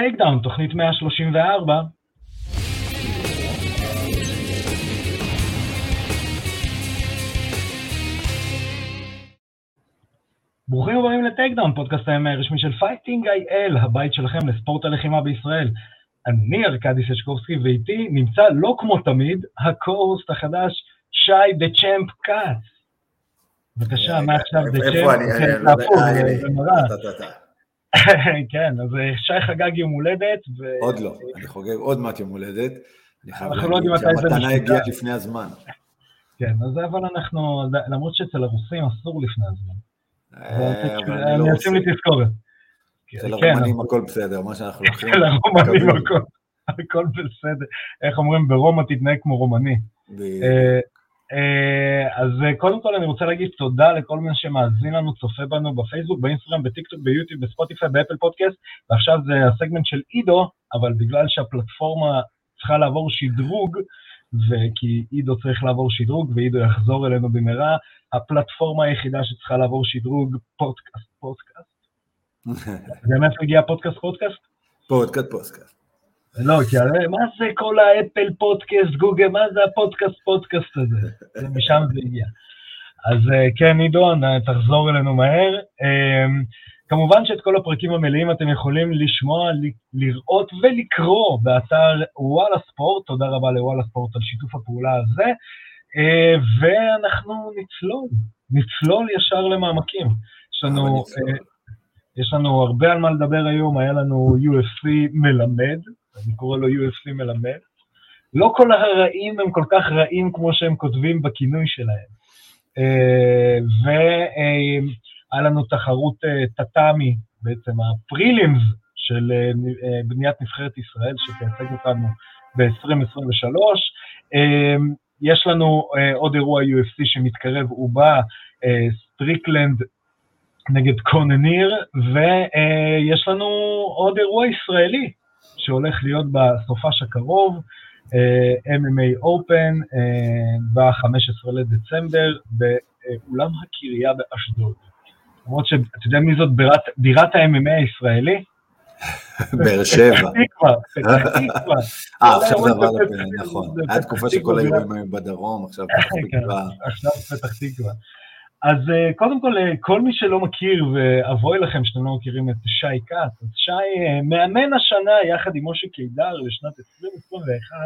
טייק דאון, תוכנית 134. ברוכים הבאים לטייק דאון, פודקאסט הימי הרשמי של Fighting IL, הבית שלכם לספורט הלחימה בישראל. אני ארכדי סשקובסקי, ואיתי נמצא לא כמו תמיד, ה co-host החדש, שי the champ כץ. בבקשה, מעכשיו the champ, איפה אני? כן, אז אה, שי חגג יום הולדת. עוד לא, אני חוגג עוד מעט יום הולדת. אני חייב להגיד לא שהמתנה הגיעה לפני הזמן. כן, אז אבל אנחנו, למרות שאצל הרוסים אסור לפני הזמן. אה, אני לא לי תזכורת. אצל כן, הרומנים הכל בסדר, מה שאנחנו לוקחים. אצל הרומנים הכל בסדר. איך אומרים, ברומא תתנהג כמו רומני. אה, אז אה, קודם כל אני רוצה להגיד תודה לכל מי שמאזין לנו, צופה בנו בפייסבוק, באינסטגרם, בטיקטוק, ביוטיוב, בספוטיפיי, ב Apple Podcast, ועכשיו זה הסגמנט של עידו, אבל בגלל שהפלטפורמה צריכה לעבור שדרוג, וכי עידו צריך לעבור שדרוג, ועידו יחזור אלינו במהרה, הפלטפורמה היחידה שצריכה לעבור שדרוג, פודקאסט, פודקאסט. באמת מגיע פודקאסט, פודקאסט? פודקאסט, פודקאסט. לא, כי הרי מה זה כל האפל פודקאסט, גוגל, מה זה הפודקאסט פודקאסט הזה? משם זה הגיע. אז אה, כן, עידו, תחזור אלינו מהר. אמ, כמובן שאת כל הפרקים המלאים אתם יכולים לשמוע, לראות ולקרוא באתר וואלה ספורט, תודה רבה לוואלה ספורט על שיתוף הפעולה הזה, אה, ואנחנו נצלול, נצלול ישר למעמקים. יש לנו, אה, יש לנו הרבה על מה לדבר היום, היה לנו UFC מלמד, אני קורא לו UFC מלמד. לא כל הרעים הם כל כך רעים כמו שהם כותבים בכינוי שלהם. אה, והיה לנו תחרות טאטאמי, בעצם ה prelims של בניית נבחרת ישראל, שתייצג אותנו ב-2023. יש לנו עוד אירוע UFC שמתקרב, הוא בא, סטריקלנד נגד קנוניר, ויש לנו עוד אירוע ישראלי שהולך להיות בסופש הקרוב, uh, MMA Open uh, ב-15 לדצמבר באולם הקריה באשדוד. למרות שאתה יודע מי זאת בירת, בירת ה-MMA הישראלי? באר שבע. פתח תקווה, פתח תקווה. אה, עכשיו זה עבר לפני, נכון. הייתה תקופה שכל האירועים היו בדרום, עכשיו פתח תקווה. עכשיו פתח תקווה. אז uh, קודם כל, uh, כל מי שלא מכיר, ואבוי לכם שאתם לא מכירים את שי כץ, אז שי uh, מאמן השנה יחד עם משה קידר לשנת 2021,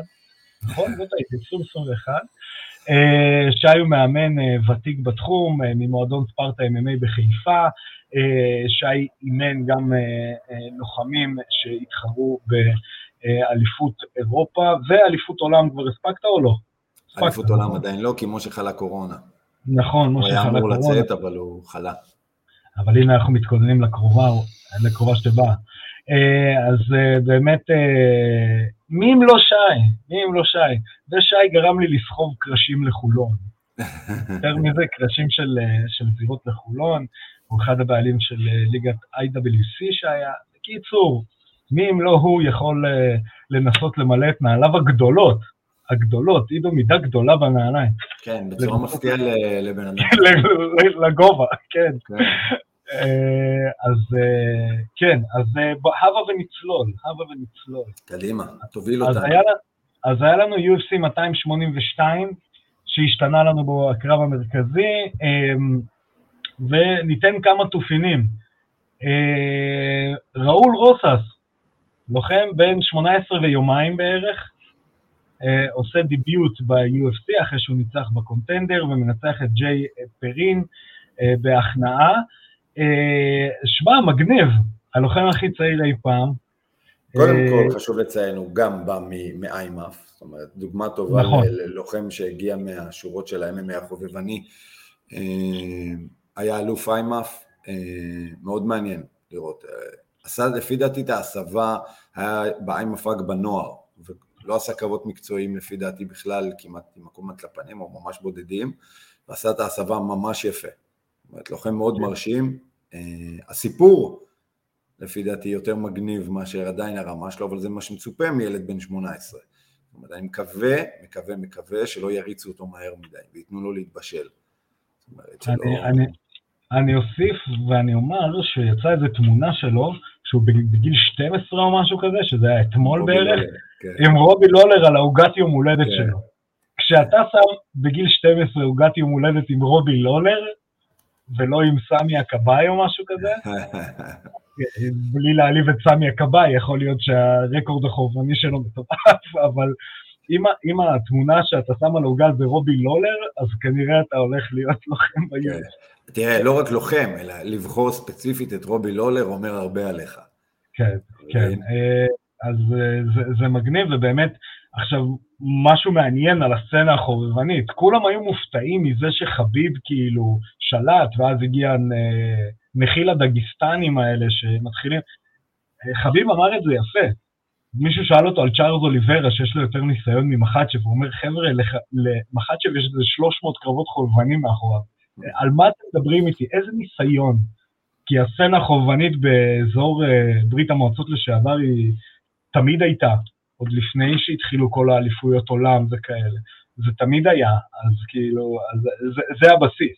נכון? זאת הייתי, 2021. Uh, שי הוא מאמן ותיק בתחום, ממועדון ספרטה MMA בחיפה. שי אימן גם לוחמים שהתחרו באליפות אירופה, ואליפות עולם כבר הספקת או לא? אליפות עולם עדיין לא, כי משה חלה קורונה. נכון, משה חלה קורונה. הוא היה אמור לצאת, אבל הוא חלה. אבל הנה אנחנו מתכוננים לקרובה, לקרובה שבאה. אה, אז אה, באמת, אה, מי אם לא שי? מי אם לא שי? ושי גרם לי לסחוב קרשים לחולון. יותר מזה, קרשים של, של זירות לחולון, הוא אחד הבעלים של ליגת IWC שהיה. בקיצור, מי אם לא הוא יכול לנסות למלא את נעליו הגדולות הגדולות, עידו מידה גדולה בנעליים. כן, בצורה מפתיעה לבן אדם. לגובה, כן. כן. אה, אז אה, כן, אז אה, הבה ונצלול, הבה ונצלול. קדימה, תוביל אותנו. אז היה לנו UFC 282, שהשתנה לנו בו הקרב המרכזי, וניתן כמה תופינים. ראול רוסס, לוחם בן 18 ויומיים בערך, עושה דיביוט ב-UFC אחרי שהוא ניצח בקונטנדר ומנצח את ג'יי פרין אה, בהכנעה. אה, שמע, מגניב, הלוחם הכי צעיר אי פעם. קודם כל חשוב לציין, הוא גם בא מאיימאף, זאת אומרת, דוגמה טובה נכון. ללוחם שהגיע מהשורות של ה-MMA החובבני. היה אלוף איימאף, מאוד מעניין לראות. עשה לפי דעתי את ההסבה, היה באיימאף רק בנוער, לא עשה קרבות מקצועיים לפי דעתי בכלל, כמעט עם מקום לפנים או ממש בודדים, ועשה את ההסבה ממש יפה. זאת אומרת, לוחם מאוד כן. מרשים. Uh, הסיפור, לפי דעתי, יותר מגניב מאשר עדיין הרמה שלו, אבל זה מה שמצופה מילד בן 18. זאת אומרת, אני מקווה, מקווה, מקווה שלא יריצו אותו מהר מדי, וייתנו לו להתבשל. זאת אומרת, אני, אני אוסיף ואני אומר שיצאה איזו תמונה שלו, שהוא בגיל 12 או משהו כזה, שזה היה אתמול בערך, כן. עם רובי לולר על העוגת יום הולדת כן. שלו. כשאתה שם בגיל 12 עוגת יום הולדת עם רובי לולר, ולא עם סמי הכבאי או משהו כזה, בלי להעליב את סמי הכבאי, יכול להיות שהרקורד החובבני שלו מטורף, אבל אם, אם התמונה שאתה שם על העוגה זה רובי לולר, אז כנראה אתה הולך להיות לוחם ביום. תראה, לא רק לוחם, אלא לבחור ספציפית את רובי לולר אומר הרבה עליך. כן, כן. אה, אז אה, זה, זה מגניב, ובאמת, עכשיו, משהו מעניין על הסצנה החובבנית, כולם היו מופתעים מזה שחביב כאילו שלט, ואז הגיע נחיל הדגיסטנים האלה שמתחילים, חביב אמר את זה יפה, מישהו שאל אותו על צ'ארלס אוליברה, שיש לו יותר ניסיון ממחצ'ב, הוא אומר, חבר'ה, למחצ'ב יש איזה 300 קרבות חובבנים מאחוריו. על מה אתם מדברים איתי? איזה ניסיון? כי הסצנה החובבנית באזור אה, ברית המועצות לשעבר היא תמיד הייתה, עוד לפני שהתחילו כל האליפויות עולם וכאלה. זה תמיד היה, אז כאילו, אז זה, זה הבסיס.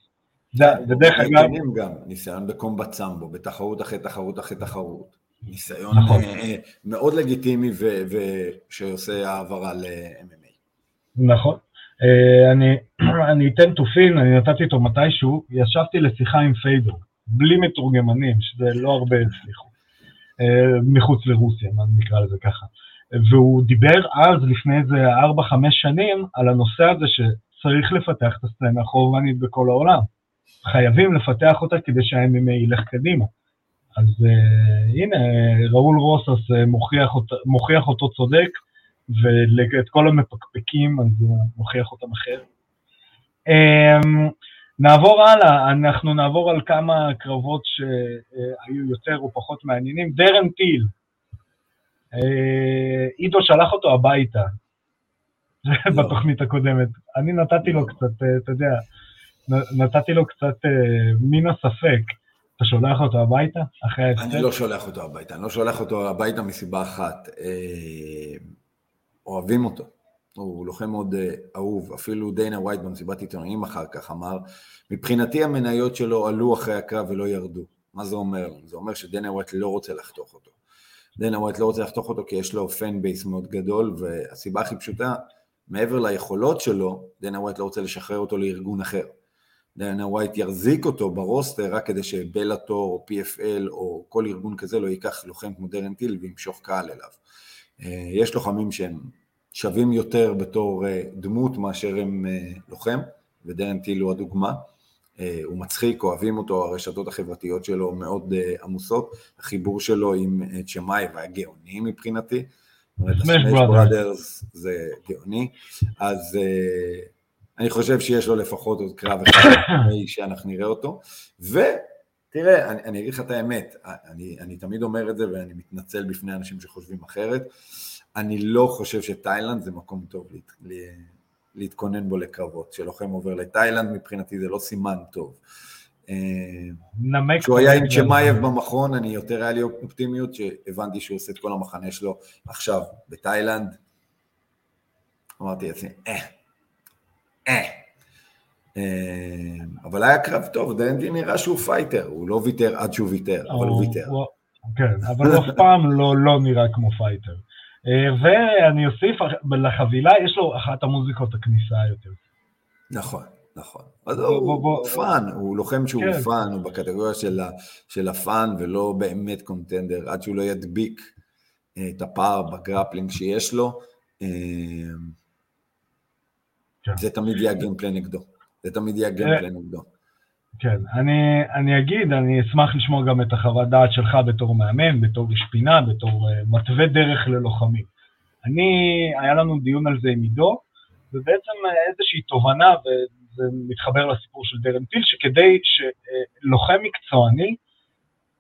זה, ודרך אגב... גם ניסיון בקומבט סמבו, בתחרות אחרי תחרות אחרי תחרות. ניסיון נכון. אה, מאוד לגיטימי ושעושה העברה ל-MMA. נכון. אה, אני, אני אתן תופין, אני נתתי אותו מתישהו, ישבתי לשיחה עם פיידור, בלי מתורגמנים, שזה לא הרבה הצליחו, אה, מחוץ לרוסיה, נקרא לזה ככה. והוא דיבר אז, לפני איזה 4-5 שנים, על הנושא הזה שצריך לפתח את הסצנה החובבנית בכל העולם. חייבים לפתח אותה כדי שה-MMA ילך קדימה. אז uh, הנה, ראול רוסס uh, מוכיח, אות, מוכיח אותו צודק, ואת כל המפקפקים, אז הוא מוכיח אותם אחר. Um, נעבור הלאה, אנחנו נעבור על כמה קרבות שהיו יותר או פחות מעניינים. דרן טיל, uh, עידו שלח אותו הביתה לא. בתוכנית הקודמת. אני נתתי לו קצת, אתה יודע, נתתי לו קצת מן הספק. אתה שולח אותו הביתה אחרי ההפסד? אני לא שולח אותו הביתה, אני לא שולח אותו הביתה מסיבה אחת. אוהבים אותו. הוא לוחם מאוד אה, אהוב, אפילו דיינה ווייט במסיבת עיתונאים אחר כך אמר, מבחינתי המניות שלו עלו אחרי הקרב ולא ירדו. מה זה אומר זה אומר שדיינה ווייט לא רוצה לחתוך אותו. דיינה ווייט לא רוצה לחתוך אותו כי יש לו fan base מאוד גדול, והסיבה הכי פשוטה, מעבר ליכולות שלו, דיינה ווייט לא רוצה לשחרר אותו לארגון אחר. דיינה ווייט יחזיק אותו ב roster רק כדי שבלאטור או PFL או כל ארגון כזה לא ייקח לוחם כמו דרן טיל וימשוך קהל אליו. אה, יש לוחמים שהם שווים יותר בתור אה, דמות מאשר הם אה, לוחם, ודרן טיל הוא הדוגמה. הוא מצחיק, אוהבים אותו, הרשתות החברתיות שלו מאוד עמוסות, החיבור שלו עם צ'מאי היה גאוני מבחינתי. סמש בראדרס זה גאוני, אז אני חושב שיש לו לפחות עוד קרב אחד שאנחנו נראה אותו. ותראה, אני, אני אגיד לך את האמת, אני, אני תמיד אומר את זה ואני מתנצל בפני אנשים שחושבים אחרת, אני לא חושב שתאילנד זה מקום טוב להת, לה, להתכונן בו לקרבות. כשלוחם עובר לתאילנד מבחינתי זה לא סימן טוב. אה, כשהוא היה עם צ'מאייב במכון, אני יותר היה לי אופטימיות, שהבנתי שהוא עושה את כל המחנה שלו עכשיו בתאילנד. אמרתי לעצמי, אה, אה. אה. אבל היה קרב טוב, דן הנדי נראה שהוא fighter, הוא לא ויתר עד שהוא ויתר, אבל הוא ויתר. כן, אבל הוא אף פעם לא, לא נראה כמו fighter. אה, ואני אוסיף, לחבילה יש לו אחת המוזיקות הכניסה היותר. נכון, נכון. אז הוא fun, הוא לוחם שהוא כן. fun, הוא בקטגוריה של ה fun ולא באמת contender, עד שהוא לא ידביק את הפער ב grappling שיש לו. כן. זה תמיד יהיה ה game plan נגדו. זה תמיד יהיה ה game plan נגדו. כן, אני, אני אגיד, אני אשמח לשמוע גם את החוות דעת שלך בתור מאמן, בתור איש פינה, בתור uh, מתווה דרך ללוחמים. אני, היה לנו דיון על זה עם עידו, ובעצם uh, איזושהי תובנה, וזה מתחבר לסיפור של דרן טיל, שכדי שלוחם uh, מקצועני,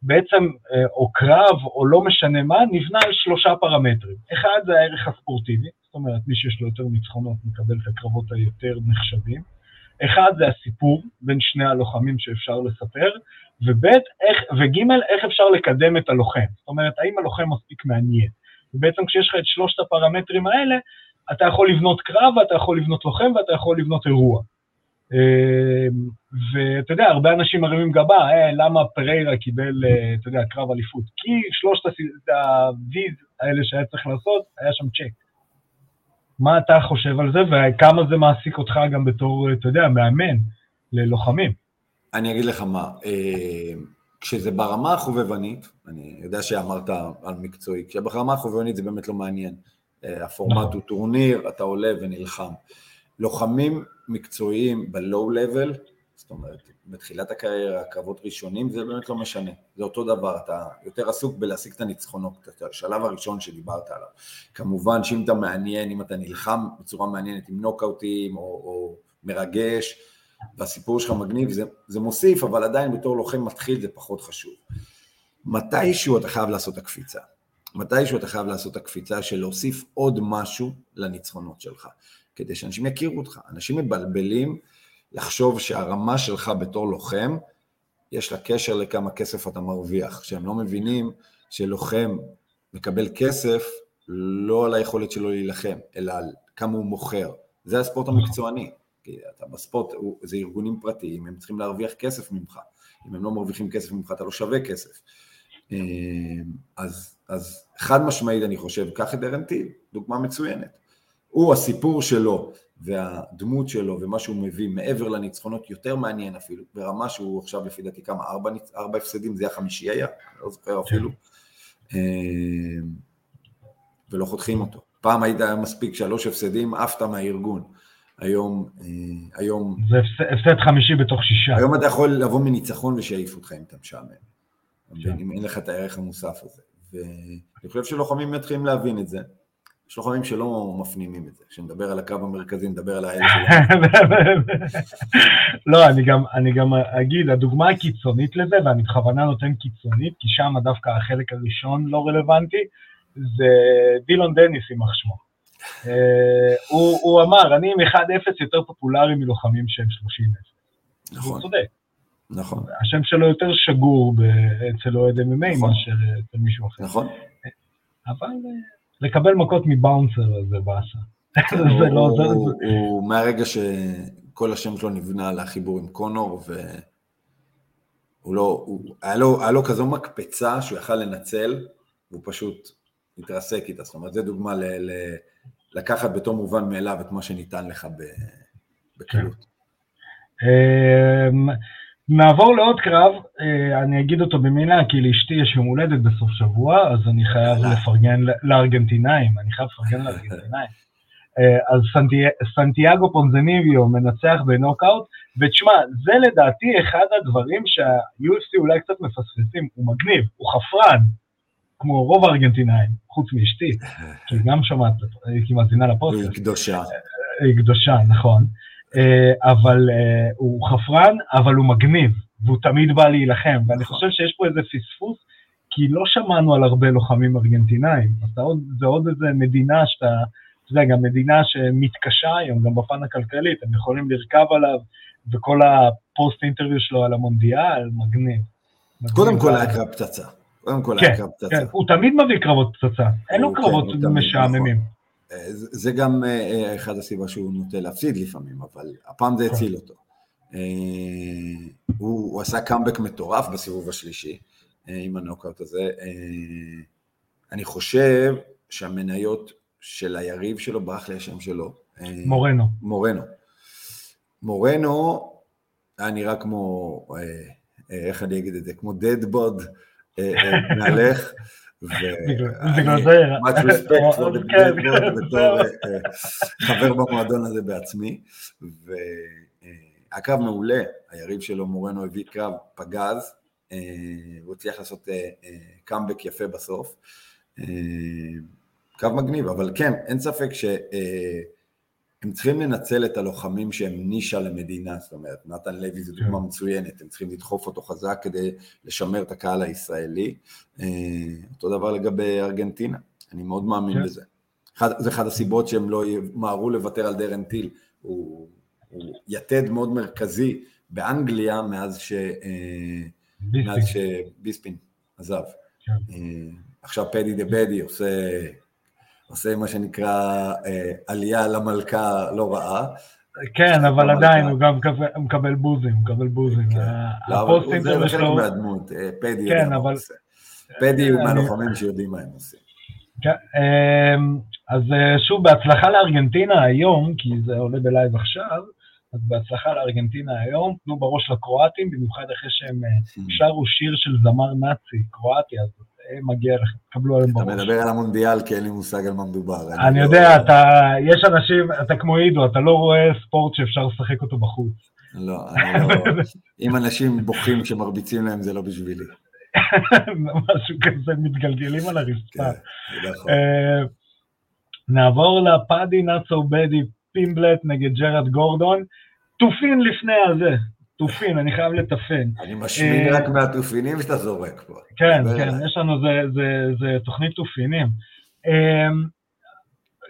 בעצם, uh, או קרב, או לא משנה מה, נבנה על שלושה פרמטרים. אחד זה הערך הספורטיבי, זאת אומרת, מי שיש לו יותר ניצחונות מקבל את הקרבות היותר נחשבים. אחד זה הסיפור בין שני הלוחמים שאפשר לספר, וב' איך, וג' איך אפשר לקדם את הלוחם. זאת אומרת, האם הלוחם מספיק מעניין. ובעצם כשיש לך את שלושת הפרמטרים האלה, אתה יכול לבנות קרב, ואתה יכול לבנות לוחם, ואתה יכול לבנות אירוע. ואתה יודע, הרבה אנשים מרימים גבה, אה, למה פריירה קיבל, אה, אתה יודע, קרב אליפות? כי שלושת הוויז האלה שהיה צריך לעשות, היה שם צ'ק. מה אתה חושב על זה, וכמה זה מעסיק אותך גם בתור, אתה יודע, מאמן ללוחמים? אני אגיד לך מה, אה, כשזה ברמה החובבנית, אני יודע שאמרת על מקצועי, כשברמה החובבנית זה באמת לא מעניין. הפורמט נכון. הוא טורניר, אתה עולה ונלחם. לוחמים מקצועיים ב-low level, זאת אומרת, בתחילת הקריירה, קרבות ראשונים, זה באמת לא משנה. זה אותו דבר, אתה יותר עסוק בלהשיג את הניצחונות, את השלב הראשון שדיברת עליו. כמובן שאם אתה מעניין, אם אתה נלחם בצורה מעניינת עם נוקאוטים או, או מרגש, והסיפור שלך מגניב, זה, זה מוסיף, אבל עדיין בתור לוחם מתחיל זה פחות חשוב. מתישהו אתה חייב לעשות הקפיצה. מתישהו אתה חייב לעשות הקפיצה של להוסיף עוד משהו לניצחונות שלך. כדי שאנשים יכירו אותך. אנשים מבלבלים לחשוב שהרמה שלך בתור לוחם, יש לה קשר לכמה כסף אתה מרוויח, שהם לא מבינים שלוחם מקבל כסף לא על היכולת שלו להילחם, אלא על כמה הוא מוכר. זה הספורט המקצועני. כי אתה בספורט, זה ארגונים פרטיים, הם צריכים להרוויח כסף ממך. אם הם לא מרוויחים כסף ממך, אתה לא שווה כסף. אה, אז, אז חד משמעית אני חושב, קח את דרנטיל, דוגמה מצוינת. הוא, הסיפור שלו והדמות שלו ומה שהוא מביא מעבר לניצחונות יותר מעניין אפילו, ברמה שהוא עכשיו לפי דעתי כמה, ארבע, ארבע הפסדים, זה היה חמישי היה, לא זוכר אפילו, אה, ולא חותכים אותו. פעם היית מספיק שלוש הפסדים, עפת מהארגון. היום, אה, היום... זה הפסד חמישי בתוך שישה. היום אתה יכול לבוא מניצחון ושיעיף אותך אם אתה משעמם. כן. אם אין לך את הערך המוסף הזה. ואני חושב שלוחמים מתחילים להבין את זה. יש לוחמים שלא מפנימים את זה, כשנדבר על הקו המרכזי, נדבר על האלה שלהם. לא, אני גם, אני גם אגיד, הדוגמה הקיצונית לזה, ואני בכוונה נותן קיצונית, כי שם דווקא החלק הראשון לא רלוונטי, זה דילון דניס, יימח שמו. אה, הוא, הוא אמר, אני עם 1-0 יותר פופולרי מלוחמים שהם 30-0. נכון. הוא צודק. נכון. השם שלו יותר שגור אצל אוהד MMA נכון. מאשר אצל מישהו אחר. נכון. אבל אה, לקבל מכות מבאונסר זה באסה. זה לא... הוא מהרגע שכל השם שלו נבנה על החיבור עם קונור, והוא לא... היה לו, כזו מקפצה שהוא יכל לנצל, והוא פשוט התרסק איתה. זאת אומרת, זו דוגמה לקחת בתור מובן מאליו את מה שניתן לך בקלות. נעבור לעוד קרב, אה, אני אגיד אותו במילה, כי לאשתי יש יום הולדת בסוף שבוע, אז אני חייב לפרגן לארגנטינאים, אני חייב לפרגן לארגנטינאים. אה, אז סנטיאגו פונזניביו מנצח בנוקאוט, ותשמע, זה לדעתי אחד הדברים שה-UFC אולי קצת מפספסים, הוא מגניב, הוא חפרן, כמו רוב הארגנטינאים, חוץ מאשתי, שהיא גם שומעת, היא מאזינה לפודקאסט. היא קדושה. היא קדושה, נכון. אה, אבל אה, הוא חפרן, אבל הוא מגניב, והוא תמיד בא להילחם, ואני נכון. חושב שיש פה איזה פספוס, כי לא שמענו על הרבה לוחמים ארגנטינאים, אז זה עוד איזה מדינה שאתה, אתה יודע, גם מדינה שמתקשה היום, גם בפן הכלכלית, הם יכולים לרכב עליו, וכל הפוסט אינטרוויו שלו על המונדיאל, מגניב. קודם כל היה קרב פצצה. קודם כל היה כן, קרב פצצה. כן, הוא תמיד מביא קרבות פצצה, אין לו קרבות משעממים. זה גם אה, אה, אחד הסיבה שהוא נוטה להפסיד לפעמים, אבל הפעם זה הציל אותו. אה, הוא, הוא עשה קאמבק מטורף בסיבוב השלישי עם הנוקאוט הזה. אני חושב שהמניות של היריב שלו, ברח לי השם שלו. מורנו. מורנו. מורנו היה נראה כמו, איך אני אגיד את זה, כמו דדבוד מהלך. בגלל זה... much respect for the כן, בתור אה, אה, חבר במועדון הזה בעצמי, והקרב מעולה, היריב שלו מורנו הביא קרב פגז, אה, הוא הצליח לעשות קאמבק יפה בסוף, קרב מגניב, אבל כן, אין ספק ש... הם צריכים לנצל את הלוחמים שהם נישה למדינה, זאת אומרת, נתן לוי זו דוגמה כן. מצוינת, הם צריכים לדחוף אותו חזק כדי לשמר את הקהל הישראלי. אה, אותו דבר לגבי ארגנטינה, אני מאוד מאמין כן. בזה. זה אחד הסיבות שהם לא ימהרו לוותר על דרן טיל, הוא, הוא יתד מאוד מרכזי באנגליה מאז, ש, אה, מאז שביספין עזב. כן. אה, עכשיו פדי דה בדי עושה עושה מה שנקרא אה, עלייה למלכה לא רעה, כן, אבל עדיין הוא גם מקבל בוזים, מקבל בוזים. כן. לא, הפוסטים זה חלק מהדמות, אה, פדי יודע מה הוא עושה. פדי הוא מהלוחמים שיודעים מה הם עושים. כן, אז אה, שוב, בהצלחה לארגנטינה היום, כי זה עולה בלייב עכשיו, אז בהצלחה לארגנטינה היום, תנו בראש לקרואטים, במיוחד אחרי שהם אה, hmm. שרו שיר של זמר נאצי, קרואטי, אז מגיע לכם, קבלו עליהם בראש. אתה מדבר על המונדיאל כי אין לי מושג על מה מדובר. אני לא- יודע, אתה, יש אנשים, אתה כמו עידו, אתה לא רואה ספורט שאפשר לשחק אותו בחוץ. לא, אני לא... אם אנשים בוכים כשמרביצים להם, זה לא בשבילי. משהו כזה, מתגלגלים על הרצפה. כן, נכון. אה, נעבור לפאדי נאצו בדי פימבלט נגד ג'רד גורדון. תופין לפני הזה, תופין, אני חייב לטפן. אני משמין אה, רק מהתופינים שאתה זורק פה. כן, כן, יש לנו, זה תוכנית תופינים. אה,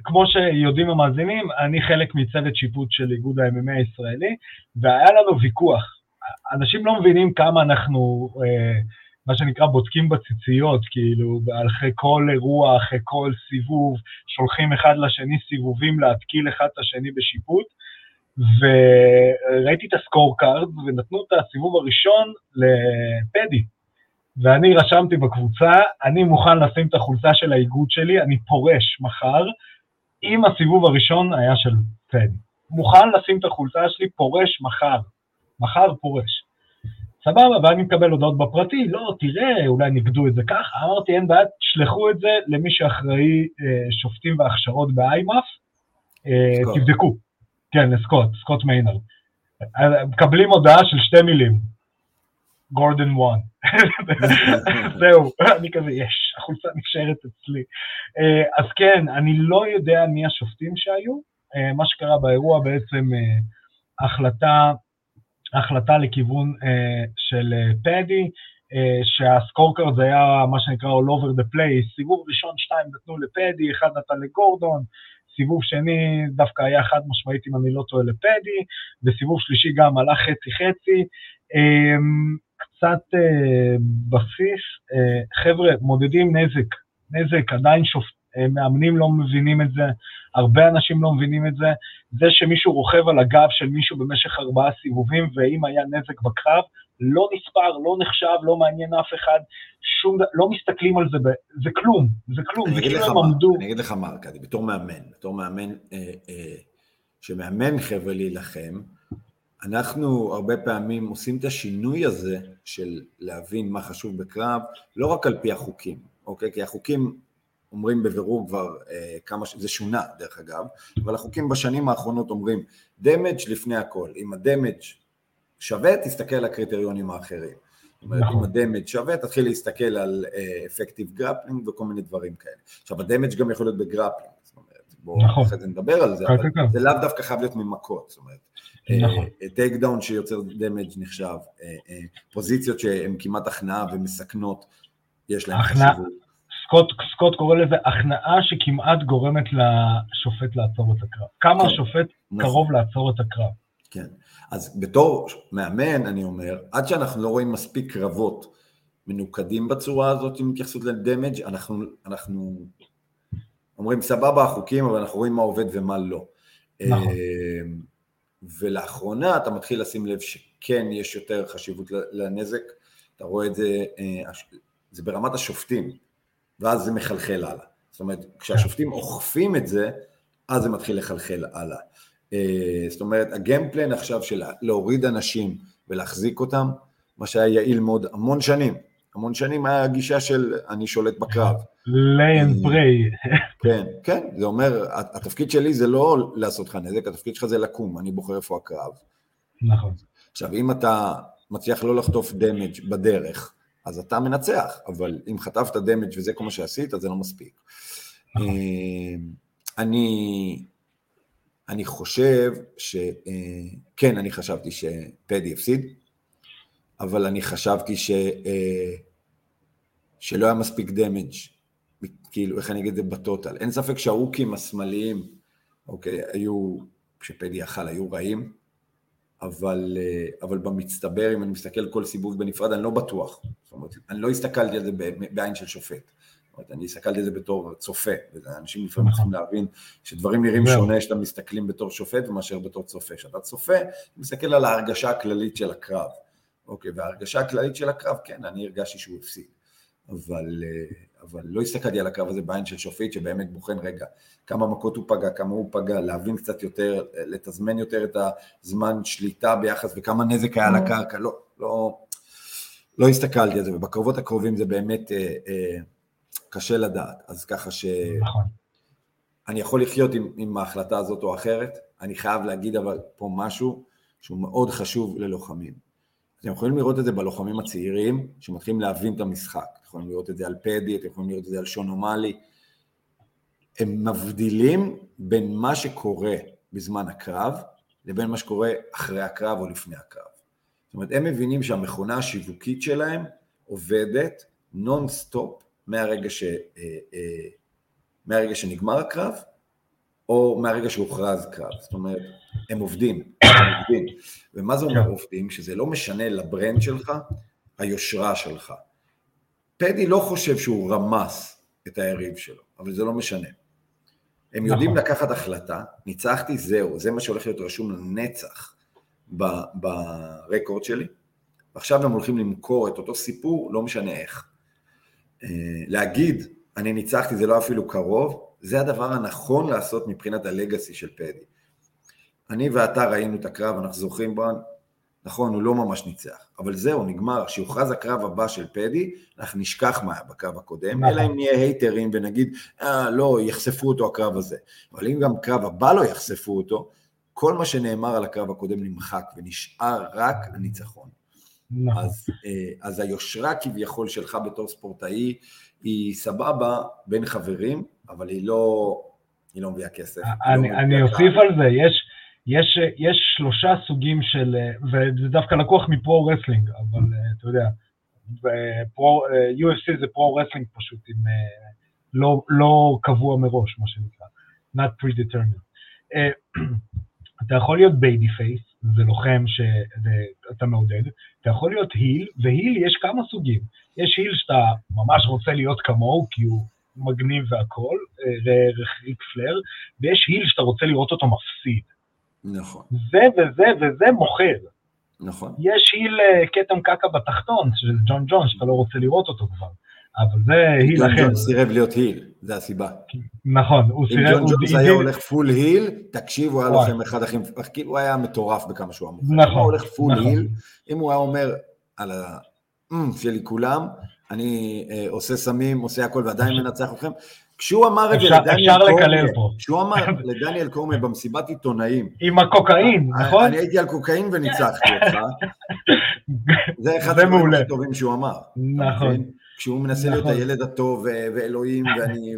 כמו שיודעים המאזינים, אני חלק מצוות שיפוט של איגוד ה-MMA הישראלי, והיה לנו ויכוח. אנשים לא מבינים כמה אנחנו, אה, מה שנקרא, בודקים בציציות, כאילו, אחרי כל אירוע, אחרי כל סיבוב, שולחים אחד לשני סיבובים להתקיל אחד את השני בשיפוט. וראיתי את ה score card, ונתנו את הסיבוב הראשון לפדי. ואני רשמתי בקבוצה, אני מוכן לשים את החולצה של האיגוד שלי, אני פורש מחר, אם הסיבוב הראשון היה של פדי. מוכן לשים את החולצה שלי, פורש מחר. מחר פורש. סבבה, ואני מקבל הודעות בפרטי, לא, תראה, אולי נגיד ו את זה ככה. אמרתי, אין בעיה, תשלחו את זה למי שאחראי אה, שופטים והכשרות ב IMMAF, אה, תבדקו. כן, לסקוט, סקוט מיינרד. מקבלים הודעה של שתי מילים, גורדון won. זהו, אני כזה, יש, החולצה נשארת אצלי. אה, אז כן, אני לא יודע מי השופטים שהיו. אה, מה שקרה באירוע בעצם אה, החלטה, החלטה לכיוון של פדי, שהסקורקארד היה מה שנקרא all over the place, סיבוב ראשון שתיים נתנו לפדי, אחד נתן לגורדון, סיבוב שני דווקא היה חד משמעית, אם אני לא טועה, לפדי, וסיבוב שלישי גם הלך חצי-חצי. אמ, קצת אה, בסיס, אה, חבר'ה, מודדים נזק, נזק, עדיין שופט, מאמנים לא מבינים את זה, הרבה אנשים לא מבינים את זה. זה שמישהו רוכב על הגב של מישהו במשך ארבעה סיבובים, ואם היה נזק בקרב, לא נספר, לא נחשב, לא מעניין אף אחד, שום לא מסתכלים על זה, ב, זה כלום, זה כלום, זה כאילו הם עמדו. אני אגיד לך מה, ארכדי, בתור מאמן, בתור מאמן אה, אה, שמאמן חבר'ה להילחם, אנחנו הרבה פעמים עושים את השינוי הזה של להבין מה חשוב בקרב, לא רק על פי החוקים, אוקיי? כי החוקים אומרים בבירור כבר אה, כמה, זה שונה דרך אגב, אבל החוקים בשנים האחרונות אומרים damage לפני הכל, אם ה damage שווה, תסתכל על הקריטריונים האחרים. זאת אומרת, אם נכון. ה damage שווה, תתחיל להסתכל על effective uh, grappling וכל מיני דברים כאלה. עכשיו, ה damage גם יכול להיות ב grappling, זאת אומרת, בואו נכון. אחרי זה נדבר על זה, אבל זה לאו דווקא חייב להיות ממכות, זאת אומרת, takedown נכון. uh, שיוצר damage נחשב, פוזיציות שהן כמעט הכנעה ומסכנות, יש להן חשיבות. סקוט, סקוט קורא לזה הכנעה שכמעט גורמת לשופט לעצור את הקרב. כמה כן, השופט נכון. קרוב לעצור את הקרב. כן. אז בתור מאמן, אני אומר, עד שאנחנו לא רואים מספיק קרבות מנוקדים בצורה הזאת עם התייחסות לדמג', אנחנו, אנחנו אומרים סבבה החוקים, אבל אנחנו רואים מה עובד ומה לא. נכון. אמ, ולאחרונה אתה מתחיל לשים לב שכן יש יותר חשיבות לנזק, אתה רואה את זה, אה, זה ברמת השופטים, ואז זה מחלחל הלאה. זאת אומרת, כשהשופטים אוכפים את זה, אז זה מתחיל לחלחל הלאה. אה, זאת אומרת, הגיימפלן עכשיו של להוריד אנשים ולהחזיק אותם, מה שהיה יעיל מאוד המון שנים. המון שנים היה הגישה של אני שולט בקרב. lay and pray. כן, כן, זה אומר, התפקיד שלי זה לא לעשות לך נזק, התפקיד שלך זה לקום, אני בוחר איפה הקרב. נכון. עכשיו, אם אתה מצליח לא לחטוף דמג' בדרך, אז אתה מנצח, אבל אם חטפת דמג' וזה כל מה שעשית, זה לא מספיק. נכון. אה, אני אני חושב שכן, אה, אני חשבתי שפדי הפסיד, אבל אני חשבתי ש... אה, שלא היה מספיק דמג', כאילו, איך אני אגיד את זה בטוטל. אין ספק שהאוקים השמאליים, אוקיי, היו, כשפדי יכל, היו רעים, אבל, אה, אבל במצטבר, אם אני מסתכל כל סיבוב בנפרד, אני לא בטוח. זאת אומרת, אני לא הסתכלתי על זה בעין של שופט. אומרת, אני הסתכלתי על זה בתור צופה, ואנשים לפעמים צריכים להבין שדברים נראים שונה כשאתה מסתכלים בתור שופט מאשר בתור צופה. כשאתה צופה, מסתכל על ההרגשה הכללית של הקרב. אוקיי, וההרגשה הכללית של הקרב, כן, אני הרגשתי שהוא הפסיד. אבל, אבל לא הסתכלתי על הקרב הזה בעין של שופט שבאמת בוחן רגע כמה מכות הוא פגע, כמה הוא פגע, להבין קצת יותר, לתזמן יותר את הזמן שליטה ביחס וכמה נזק היה לקרקע, לא, לא, לא הסתכלתי על זה, ובקרבות הקרובים זה באמת אה, אה, קשה לדעת, אז ככה ש... נכון. אני יכול לחיות עם, עם ההחלטה הזאת או אחרת, אני חייב להגיד אבל פה משהו שהוא מאוד חשוב ללוחמים. אתם יכולים לראות את זה בלוחמים הצעירים שמתחילים להבין את המשחק, יכולים לראות את זה על פדי, אתם יכולים לראות את זה על שון אומאלי, הם מבדילים בין מה שקורה בזמן הקרב לבין מה שקורה אחרי הקרב או לפני הקרב. זאת אומרת, הם מבינים שהמכונה השיווקית שלהם עובדת נונסטופ מהרגע, ש, אה, אה, מהרגע שנגמר הקרב, או מהרגע שהוכרז קרב. זאת אומרת, הם עובדים, הם עובדים. ומה זה אומר עובדים? שזה לא משנה ל brand שלך, היושרה שלך. פדי לא חושב שהוא רמס את היריב שלו, אבל זה לא משנה. הם יודעים נכון. לקחת החלטה, ניצחתי, זהו, זה מה שהולך להיות רשום לנצח ברקורד שלי, ועכשיו הם הולכים למכור את אותו סיפור, לא משנה איך. אה, להגיד, אני ניצחתי, זה לא אפילו קרוב, זה הדבר הנכון לעשות מבחינת הלגאסי של פדי. אני ואתה ראינו את הקרב, אנחנו זוכרים בו, נכון, הוא לא ממש ניצח, אבל זהו, נגמר. כשיוכרז הקרב הבא של פדי, אנחנו נשכח מה היה בקרב הקודם, אלא אם נהיה הייטרים ונגיד, אה, לא, יחשפו אותו הקרב הזה. אבל אם גם קרב הבא לא יחשפו אותו, כל מה שנאמר על הקרב הקודם נמחק, ונשאר רק הניצחון. נכון. אז, אה, אז היושרה כביכול שלך בתור ספורטאי היא סבבה בין חברים, אבל היא לא, היא לא מביאה כסף. אני, לא אני אוסיף על זה, יש, יש, יש שלושה סוגים של, וזה דווקא לקוח מ pro-wrestling, אבל אה, אתה יודע, pro, אה, UFC זה pro-wrestling פשוט, עם לא, לא קבוע מראש, מה שנקרא, not predetermined. אתה יכול להיות babyface, זה לוחם שאתה מעודד, אתה יכול להיות heel, ו heel יש כמה סוגים. יש heel שאתה ממש רוצה להיות כמוהו, כי הוא מגניב והכול, אה, ריק פלייר, ויש heel שאתה רוצה לראות אותו מפסיד. נכון. זה וזה וזה מוכר. נכון. יש heel אה, כתם קקע בתחתון, של ג'ון ג'ונס, שאתה לא רוצה לראות אותו כבר. אבל זה heel אחר. ג'ון סירב להיות heel, זה הסיבה. נכון, הוא סירב... אם ג'ון ג'ונס היה הולך full heel, תקשיב, הוא היה לוחם אחד הכי... כאילו, הוא היה מטורף בכמה שהוא אמור. נכון. אם הוא הולך full נכון. heel, אם הוא היה אומר על ה... שלי כולם, אני אה, עושה סמים, עושה הכל ועדיין מנצח אתכם. כשהוא אמר את זה לדניאל קורמייה, כשהוא אמר לדניאל קורמייה במסיבת עיתונאים, עם הקוקאין, נכון? אני הייתי על קוקאין וניצחתי אותך, זה אחד הדברים הכי טובים שהוא אמר. נכון. כשהוא מנסה להיות נכון. הילד הטוב ואלוהים,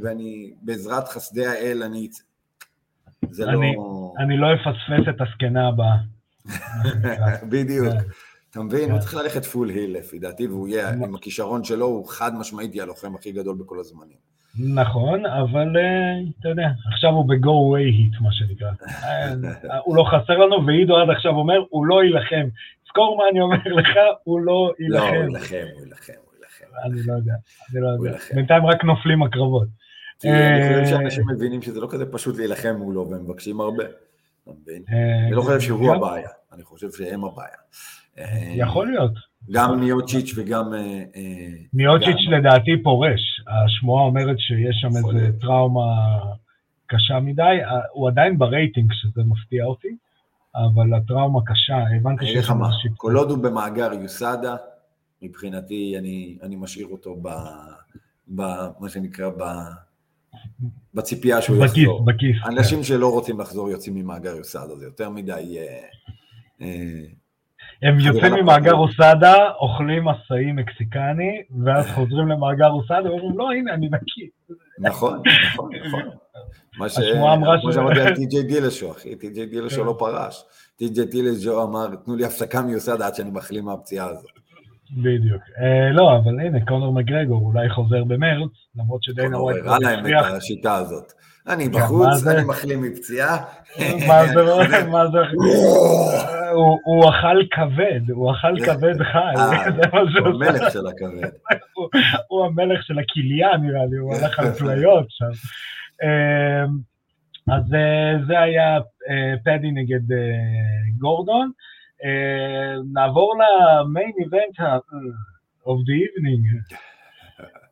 ואני בעזרת חסדי האל, אני... זה לא... אני לא אפספס את הזקנה הבאה. בדיוק. כן. אתה מבין? הוא כן. צריך ללכת פול היל לפי דעתי, והוא יהיה, עם הכישרון שלו, הוא חד משמעית יהיה הלוחם הכי גדול בכל הזמנים. נכון, אבל אה, אתה יודע, עכשיו הוא ב-go away hit, מה שנקרא. אה, הוא לא חסר לנו, ועידו עד עכשיו אומר, הוא לא יילחם. זכור מה אני אומר לך, הוא לא יילחם. לא, הוא יילחם, הוא יילחם, הוא יילחם. אני לא יודע, אני לא יודע. בינתיים רק נופלים הקרבות. אני חושב אה, שאנשים מבינים שזה לא כזה פשוט להילחם מולו, והם מבקשים הרבה. אתה מבין? אני לא חושב שהוא הבעיה, אני חושב שהם הבעיה. יכול להיות. גם מיוצ'יץ' וגם... אה, אה, מיוצ'יץ' לדעתי פורש. השמועה אומרת שיש שם איזה טראומה קשה מדי. הוא עדיין ברייטינג, שזה מפתיע אותי, אבל הטראומה קשה, הבנתי שיש שם משהו. כל עוד הוא במאגר USADA, מבחינתי אני, אני משאיר אותו ב... ב... מה שנקרא ב... בציפייה שהוא בכיס, יחזור. בכיס, אנשים כן. שלא רוצים לחזור יוצאים ממאגר USADA, זה יותר מדי... אה, אה, הם יוצאים ממאגר USADA, אוכלים עשאי מקסיקני, ואז חוזרים למאגר USADA, ואומרים, לא, הנה, אני נקי. נכון, נכון, נכון. מה שאמרתי על טי.ג'יי דילשו, אחי, טי.ג'יי דילשו כן. לא פרש. טי.ג'יי דילשו אמר, תנו לי הפסקה מיוסדה עד שאני מחלים מהפציעה הזאת. בדיוק. אה, לא, אבל הנה, קונור מגרגור אולי חוזר במרץ, למרות שדיינה ווייט... קונור הראה להם את השיטה הזאת. אני בחוץ, אני מחלים מפציעה. מה זה, מה זה, הוא אכל כבד, הוא אכל כבד חי. אה, הוא המלך של הכבד. הוא המלך של הכליה נראה לי, הוא הלך על פליות שם. אמ, אז אה, זה היה אה, פדי נגד גורדון. נעבור למיין איבנט of the evening.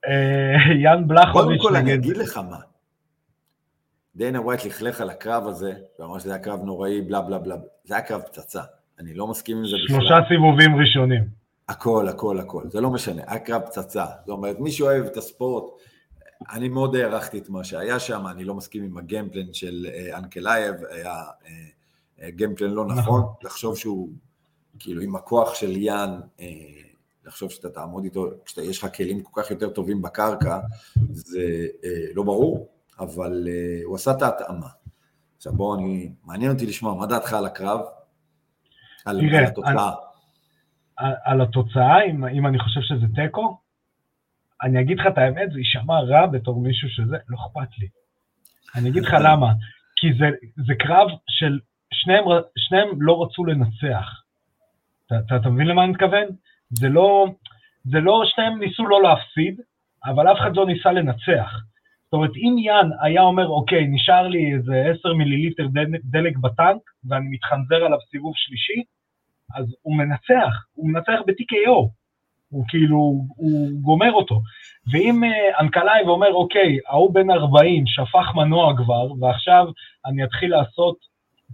יאן בלחוביץ' נגד... קודם כל אני אגיד לך מה. דיינה ווייט לכלך על הקרב הזה, ואמר שזה היה קרב נוראי, בלה בלה בלה, זה היה קרב פצצה. אני לא מסכים עם זה בכלל. שלושה סיבובים ראשונים. הכל, הכל, הכל, זה לא משנה, היה קרב פצצה. זאת אומרת, מי שאוהב את הספורט, אני מאוד הערכתי את מה שהיה שם, אני לא מסכים עם ה game plan של אה, אנקלייב, היה אה, game plan לא נכון, נכון, לחשוב שהוא, כאילו, עם הכוח של יאן, אה, לחשוב שאתה תעמוד איתו, כשיש לך כלים כל כך יותר טובים בקרקע, זה לא ברור, אבל uh, הוא עשה את ההתאמה. עכשיו בואו, אני, מעניין אותי לשמוע, מה דעתך על הקרב? על, תראה, על התוצאה. על, על התוצאה, אם, אם אני חושב שזה תיקו, אני אגיד לך את האמת, זה יישמע רע בתור מישהו שזה, לא אכפת לי. אני אגיד לך למה, כי זה, זה קרב של, שניהם, שניהם לא רצו לנצח. אתה, אתה, אתה מבין למה אני מתכוון? זה לא, זה לא, שניהם ניסו לא להפסיד, אבל אף אחד לא ניסה לנצח. זאת אומרת, אם יאן היה אומר, אוקיי, נשאר לי איזה 10 מיליליטר דלק בטנק, ואני מתחנזר עליו סיבוב שלישי, אז הוא מנצח, הוא מנצח ב-TKO, הוא כאילו, הוא גומר אותו. ואם uh, אנקלאי ואומר, אוקיי, ההוא בן 40 שפך מנוע כבר, ועכשיו אני אתחיל לעשות,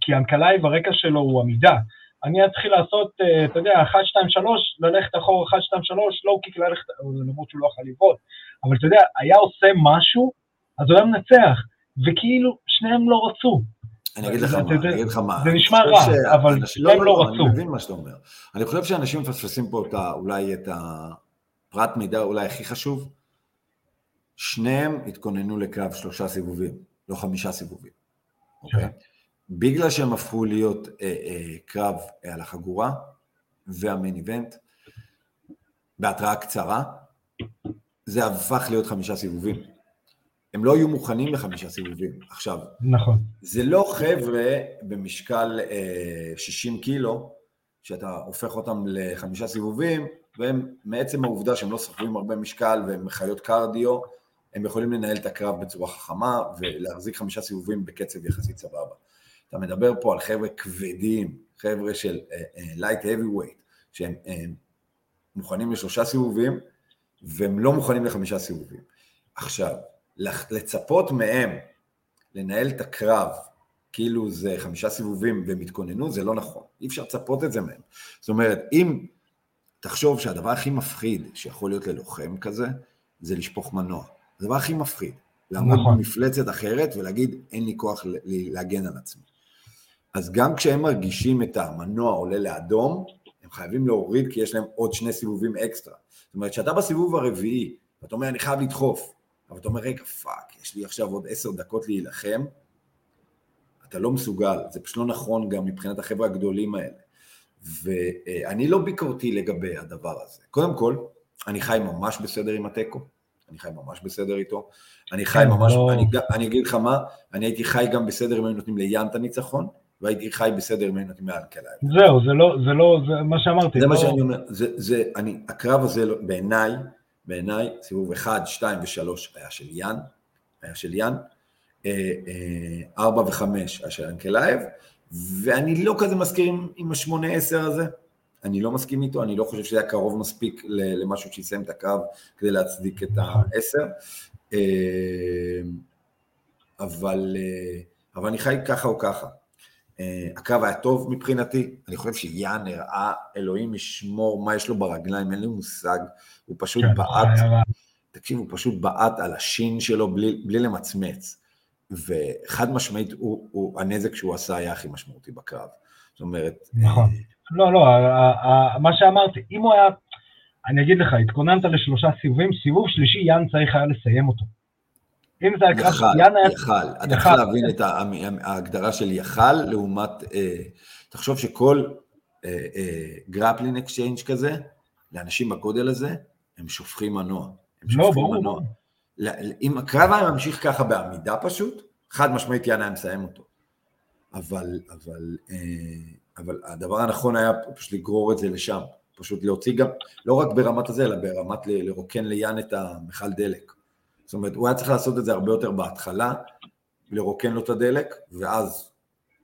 כי אנקלאי ברקע שלו הוא עמידה, אני אתחיל לעשות, uh, אתה יודע, 1, 2, 3, ללכת אחורה 1, 2, 3, לואו קיק ללכת, למרות שהוא לא יכול לבעוט, אבל אתה יודע, היה עושה משהו אז הוא היה מנצח, וכאילו שניהם לא רצו. אני אגיד לך מה, אני אגיד לך מה. זה נשמע רע, אבל שניהם לא, לא רצו. אני מבין מה שאתה אומר. אני חושב שאנשים מפספסים פה אולי את הפרט מידע אולי הכי חשוב. שניהם התכוננו לקרב שלושה סיבובים, לא חמישה סיבובים, אוקיי? בגלל שהם הפכו להיות אה, אה, קרב אה, על החגורה והמיין איבנט, בהתראה קצרה, זה הפך להיות חמישה סיבובים. הם לא יהיו מוכנים לחמישה סיבובים. עכשיו, נכון. זה לא חבר'ה במשקל אה, 60 קילו, שאתה הופך אותם לחמישה סיבובים, והם, מעצם העובדה שהם לא סוחבים הרבה משקל והם חיות קרדיו, הם יכולים לנהל את הקרב בצורה חכמה ולהחזיק חמישה סיבובים בקצב יחסית סבבה. אתה מדבר פה על חבר'ה כבדים, חבר'ה של light heavyweight, שהם uh, מוכנים לשלושה סיבובים, והם לא מוכנים לחמישה סיבובים. עכשיו, לצפות מהם לנהל את הקרב כאילו זה חמישה סיבובים והם התכוננו, זה לא נכון. אי אפשר לצפות את זה מהם. זאת אומרת, אם תחשוב שהדבר הכי מפחיד שיכול להיות ללוחם כזה, זה לשפוך מנוע. הדבר הכי מפחיד. לעמוד נכון. במפלצת אחרת ולהגיד, אין לי כוח להגן על עצמי. אז גם כשהם מרגישים את המנוע עולה לאדום, הם חייבים להוריד כי יש להם עוד שני סיבובים אקסטרה. זאת אומרת, כשאתה בסיבוב הרביעי, ואתה אומר, אני חייב לדחוף, אבל אתה אומר, רגע, fuck, יש לי עכשיו עוד עשר דקות להילחם, אתה לא מסוגל, זה פשוט לא נכון גם מבחינת החבר'ה הגדולים האלה. ואני לא ביקורתי לגבי הדבר הזה. קודם כל, אני חי ממש בסדר עם התיקו, אני חי ממש בסדר איתו, אני חי כן, ממש, לא... אני, אני אגיד לך מה, אני הייתי חי גם בסדר אם היו נותנים ליאן את הניצחון, והייתי חי בסדר אם היו נותנים לאנקלייב. זהו, זה לא, זה לא, זה מה שאמרתי. זה לא... מה שאני אומר, זה, זה, אני, הקרב הזה לא- בעיניי, בעיניי, סיבוב 1, 2 ו-3 היה של יאן, היה של יאן, 4 ו-5 היה של אנקלייב, ואני לא כזה מסכים עם, עם ה-8-10 הזה, אני לא מסכים איתו, אני לא חושב שזה היה קרוב מספיק למשהו שיסיים את הקו כדי להצדיק את ה-10, אה, אבל, אה, אבל אני חי ככה או ככה. אה, הקרב היה טוב מבחינתי, אני חושב שיאן הראה, אלוהים ישמור מה יש לו ברגליים, אין לי מושג, הוא פשוט כן, בעט, תקשיב, הוא פשוט בעט על השין שלו בלי, בלי למצמץ, וחד משמעית הוא, הוא, הנזק שהוא עשה היה הכי משמעותי בקרב, זאת אומרת... נכון, אה... לא, לא, מה שאמרתי, אם הוא היה, אני אגיד לך, התכוננת לשלושה סיבובים, סיבוב שלישי יאן צריך היה לסיים אותו. אם זה הקרב של יאן היה... יכל, אתה צריך להבין את ההגדרה של יכל לעומת, אה, תחשוב שכל grappling אה, exchange כזה, לאנשים בגודל הזה, הם שופכים מנוע. הם לא, שופכים. מנוע. אם הקרב היה ממשיך ככה בעמידה פשוט, חד משמעית יאן היה מסיים אותו. אבל, אבל, אה, אבל הדבר הנכון היה פשוט לגרור את זה לשם. פשוט להוציא גם, לא רק ברמת הזה, אלא ברמת לרוקן ליאן את המכל דלק. זאת אומרת, הוא היה צריך לעשות את זה הרבה יותר בהתחלה, לרוקן לו את הדלק, ואז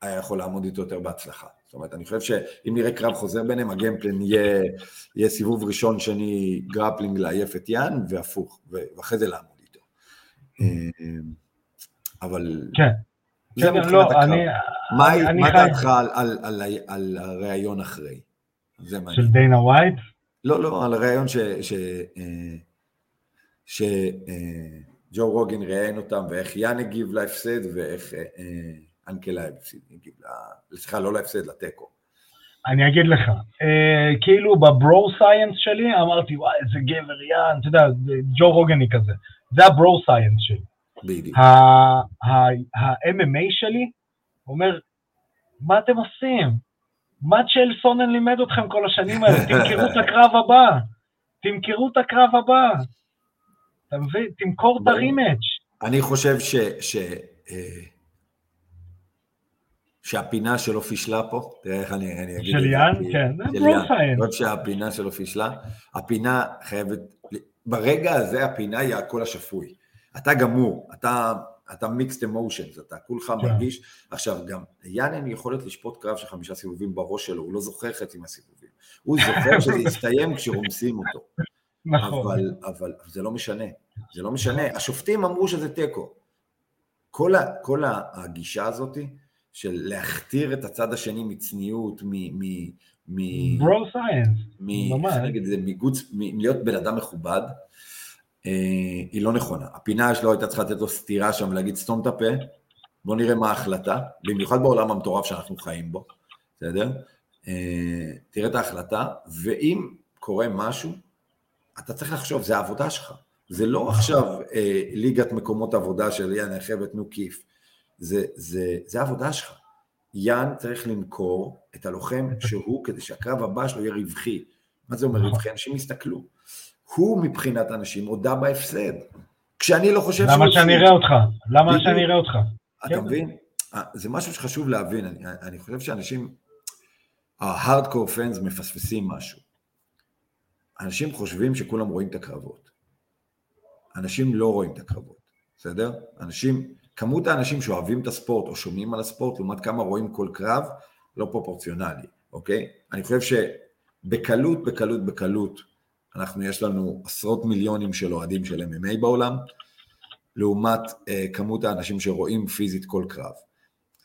היה יכול לעמוד איתו יותר בהצלחה. זאת אומרת, אני חושב שאם נראה קרב חוזר ביניהם, ה game plan יהיה, יהיה סיבוב ראשון, שני grappling לעייף את יאן, והפוך, ואחרי זה לעמוד איתו. אה, אבל כן. זה כן, מבחינת לא, הקרב. אני- מה אני- מה חי- דעתך על- על- על על הראיון אחרי? זה מעניין. של דיינה ווייט? לא, לא, על הראיון ש... ש... אה, ש... אה, ג'ו רוגן ראיין אותם, ואיך יאן הגיב להפסד, ואיך אה, אה, אנקלייב הגיב, סליחה, לא להפסד, לתיקו. אני אגיד לך, אה, כאילו ב bro science שלי אמרתי, וואי, איזה גבר יאן, אתה יודע, ג'ו רוגני כזה. זה הברו סייאנס שלי. בדיוק. ה-MMA שלי אומר, מה אתם עושים? מה צ'ל סונן לימד אתכם כל השנים האלה? תמכרו את הקרב הבא. תמכרו את הקרב הבא. אתה מבין? תמכור את. הרימץ'. אני חושב ש... ש... אה, שהפינה שלו פישלה פה, תראה איך אני, אני אגיד את של זה. יאן? כי- כן, זה של יאן. סיינס. לא שהפינה שלו פישלה, הפינה חייבת, ברגע הזה הפינה היא הקול השפוי. אתה גמור, אתה, אתה מיקסט אמושנס, אתה כולך כן. מרגיש. עכשיו, גם ליאן אין יכולת לשפוט קרב של חמישה סיבובים בראש שלו, הוא לא זוכר חצי מהסיבובים. הוא זוכר שזה יסתיים כשרומסים אותו. נכון. אבל, אבל זה לא משנה, זה לא משנה. השופטים אמרו שזה תיקו. כל, ה, כל הגישה הזאת של להכתיר את הצד השני מצניעות, מ... מ, מ ברו סיינס. ממש. איך אני אגיד את זה, מגוץ, מ- להיות בן אדם מכובד, אה, היא לא נכונה. הפינה שלו הייתה צריכה לתת לו סטירה שם ולהגיד סתום את הפה, בוא נראה מה ההחלטה, במיוחד בעולם המטורף שאנחנו חיים בו, בסדר? אה, תראה את ההחלטה, ואם קורה משהו, אתה צריך לחשוב, זה העבודה שלך. זה לא עכשיו אה, ליגת מקומות עבודה של יאן חבר'ה תנו כיף, זה, זה, זה העבודה שלך. יאן צריך למכור את הלוחם שהוא, כדי שהקרב הבא שלו יהיה רווחי. מה זה אומר רווחי? אנשים יסתכלו. הוא מבחינת אנשים הודה בהפסד. כשאני לא חושב למה שאני. אראה אותך? למה. שאני אראה אותך? אתה כן. מבין? אה, זה משהו שחשוב להבין, אני, אני חושב שאנשים, ההארדקור פאנס מפספסים משהו. אנשים חושבים שכולם רואים את הקרבות. אנשים לא רואים את הקרבות, בסדר? אנשים, כמות האנשים שאוהבים את הספורט או שומעים על הספורט, לעומת כמה רואים כל קרב, לא פרופורציונלי, אוקיי? אני חושב שבקלות, בקלות, בקלות, אנחנו, יש לנו עשרות מיליונים של אוהדים של MMA בעולם, לעומת אה, כמות האנשים שרואים פיזית כל קרב,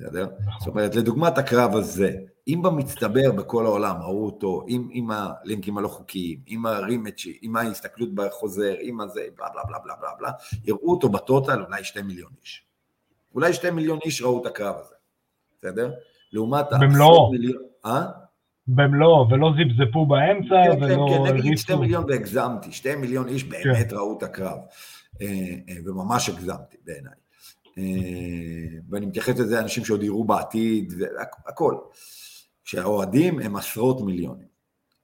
בסדר? זאת אומרת, לדוגמת הקרב הזה, אם במצטבר בכל העולם ראו אותו, עם, עם הלינקים הלא חוקיים, עם הרימצ'י, עם ההסתכלות בחוזר, עם הזה, בלה בלה בלה בלה בלה בלה, יראו אותו בטוטל אולי שתי מיליון איש. אולי שתי מיליון איש ראו את הקרב הזה, בסדר? לעומת במלואו. העשרות מיליון... אה? במלואו, ולא זיפזפו באמצע, כן, כן, ולא כן, נגיד הריצו. שתי מיליון והגזמתי, שתי מיליון איש באמת ראו את הקרב, אה, אה, וממש הגזמתי בעיניי. אה, ואני מתייחס לזה לאנשים שעוד יראו בעתיד, והכל. כשהאוהדים הם עשרות מיליונים.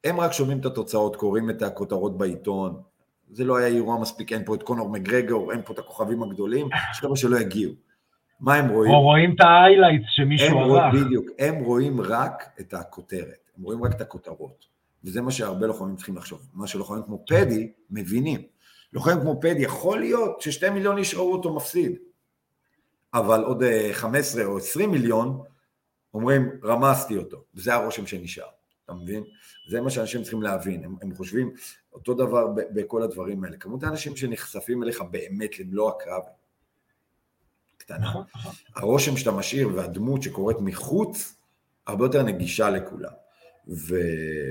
הם רק שומעים את התוצאות, קוראים את הכותרות בעיתון, זה לא היה אירוע מספיק, אין פה את קונור מגרגור, אין פה את הכוכבים הגדולים, יש חבר'ה שלא יגיעו. מה הם רואים? או רואים את האיילייטס הם שמישהו ערך. בדיוק, הם רואים רק את הכותרת, הם רואים רק את הכותרות. וזה מה שהרבה לוחמים צריכים לחשוב. מה שלוחמים כמו פדי מבינים. לוחם כמו פדי, יכול להיות ששתי מיליון איש ראו אותו מפסיד, אבל עוד אה, 15 או 20 מיליון אומרים, רמסתי אותו, וזה הרושם שנשאר, אתה מבין? זה מה שאנשים צריכים להבין, הם, הם חושבים אותו דבר ב, בכל הדברים האלה. כמות האנשים שנחשפים אליך באמת למלוא הקרב, קטנה. נכון, נכון. הרושם שאתה משאיר והדמות שקורית מחוץ, הרבה יותר נגישה לכולם. ו...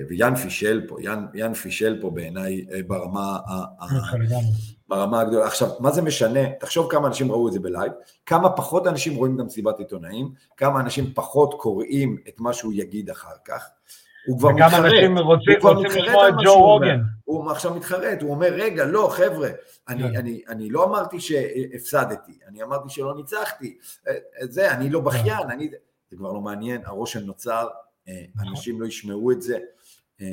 ויאן פישל פה, יאן, יאן פישל פה בעיניי אה, ברמה, ה... לגמרי. ברמה הגדולה. עכשיו, מה זה משנה? תחשוב כמה אנשים ראו את זה בלייב, כמה פחות אנשים רואים את המסיבת עיתונאים, כמה אנשים פחות קוראים את מה שהוא יגיד אחר כך. הוא כבר וכמה מתחרט. אנשים רוצים הוא כבר רוצים לשמוע את ג'ו. רוגן. הוא עכשיו מתחרט, הוא אומר, רגע, לא, חבר'ה, אני, כן. אני, אני לא אמרתי שהפסדתי, אני אמרתי שלא ניצחתי, אה, אה, זה, אני לא בכיין, אני... זה כבר לא מעניין, הרושם נוצר, נכון. אנשים לא ישמעו את זה. אה,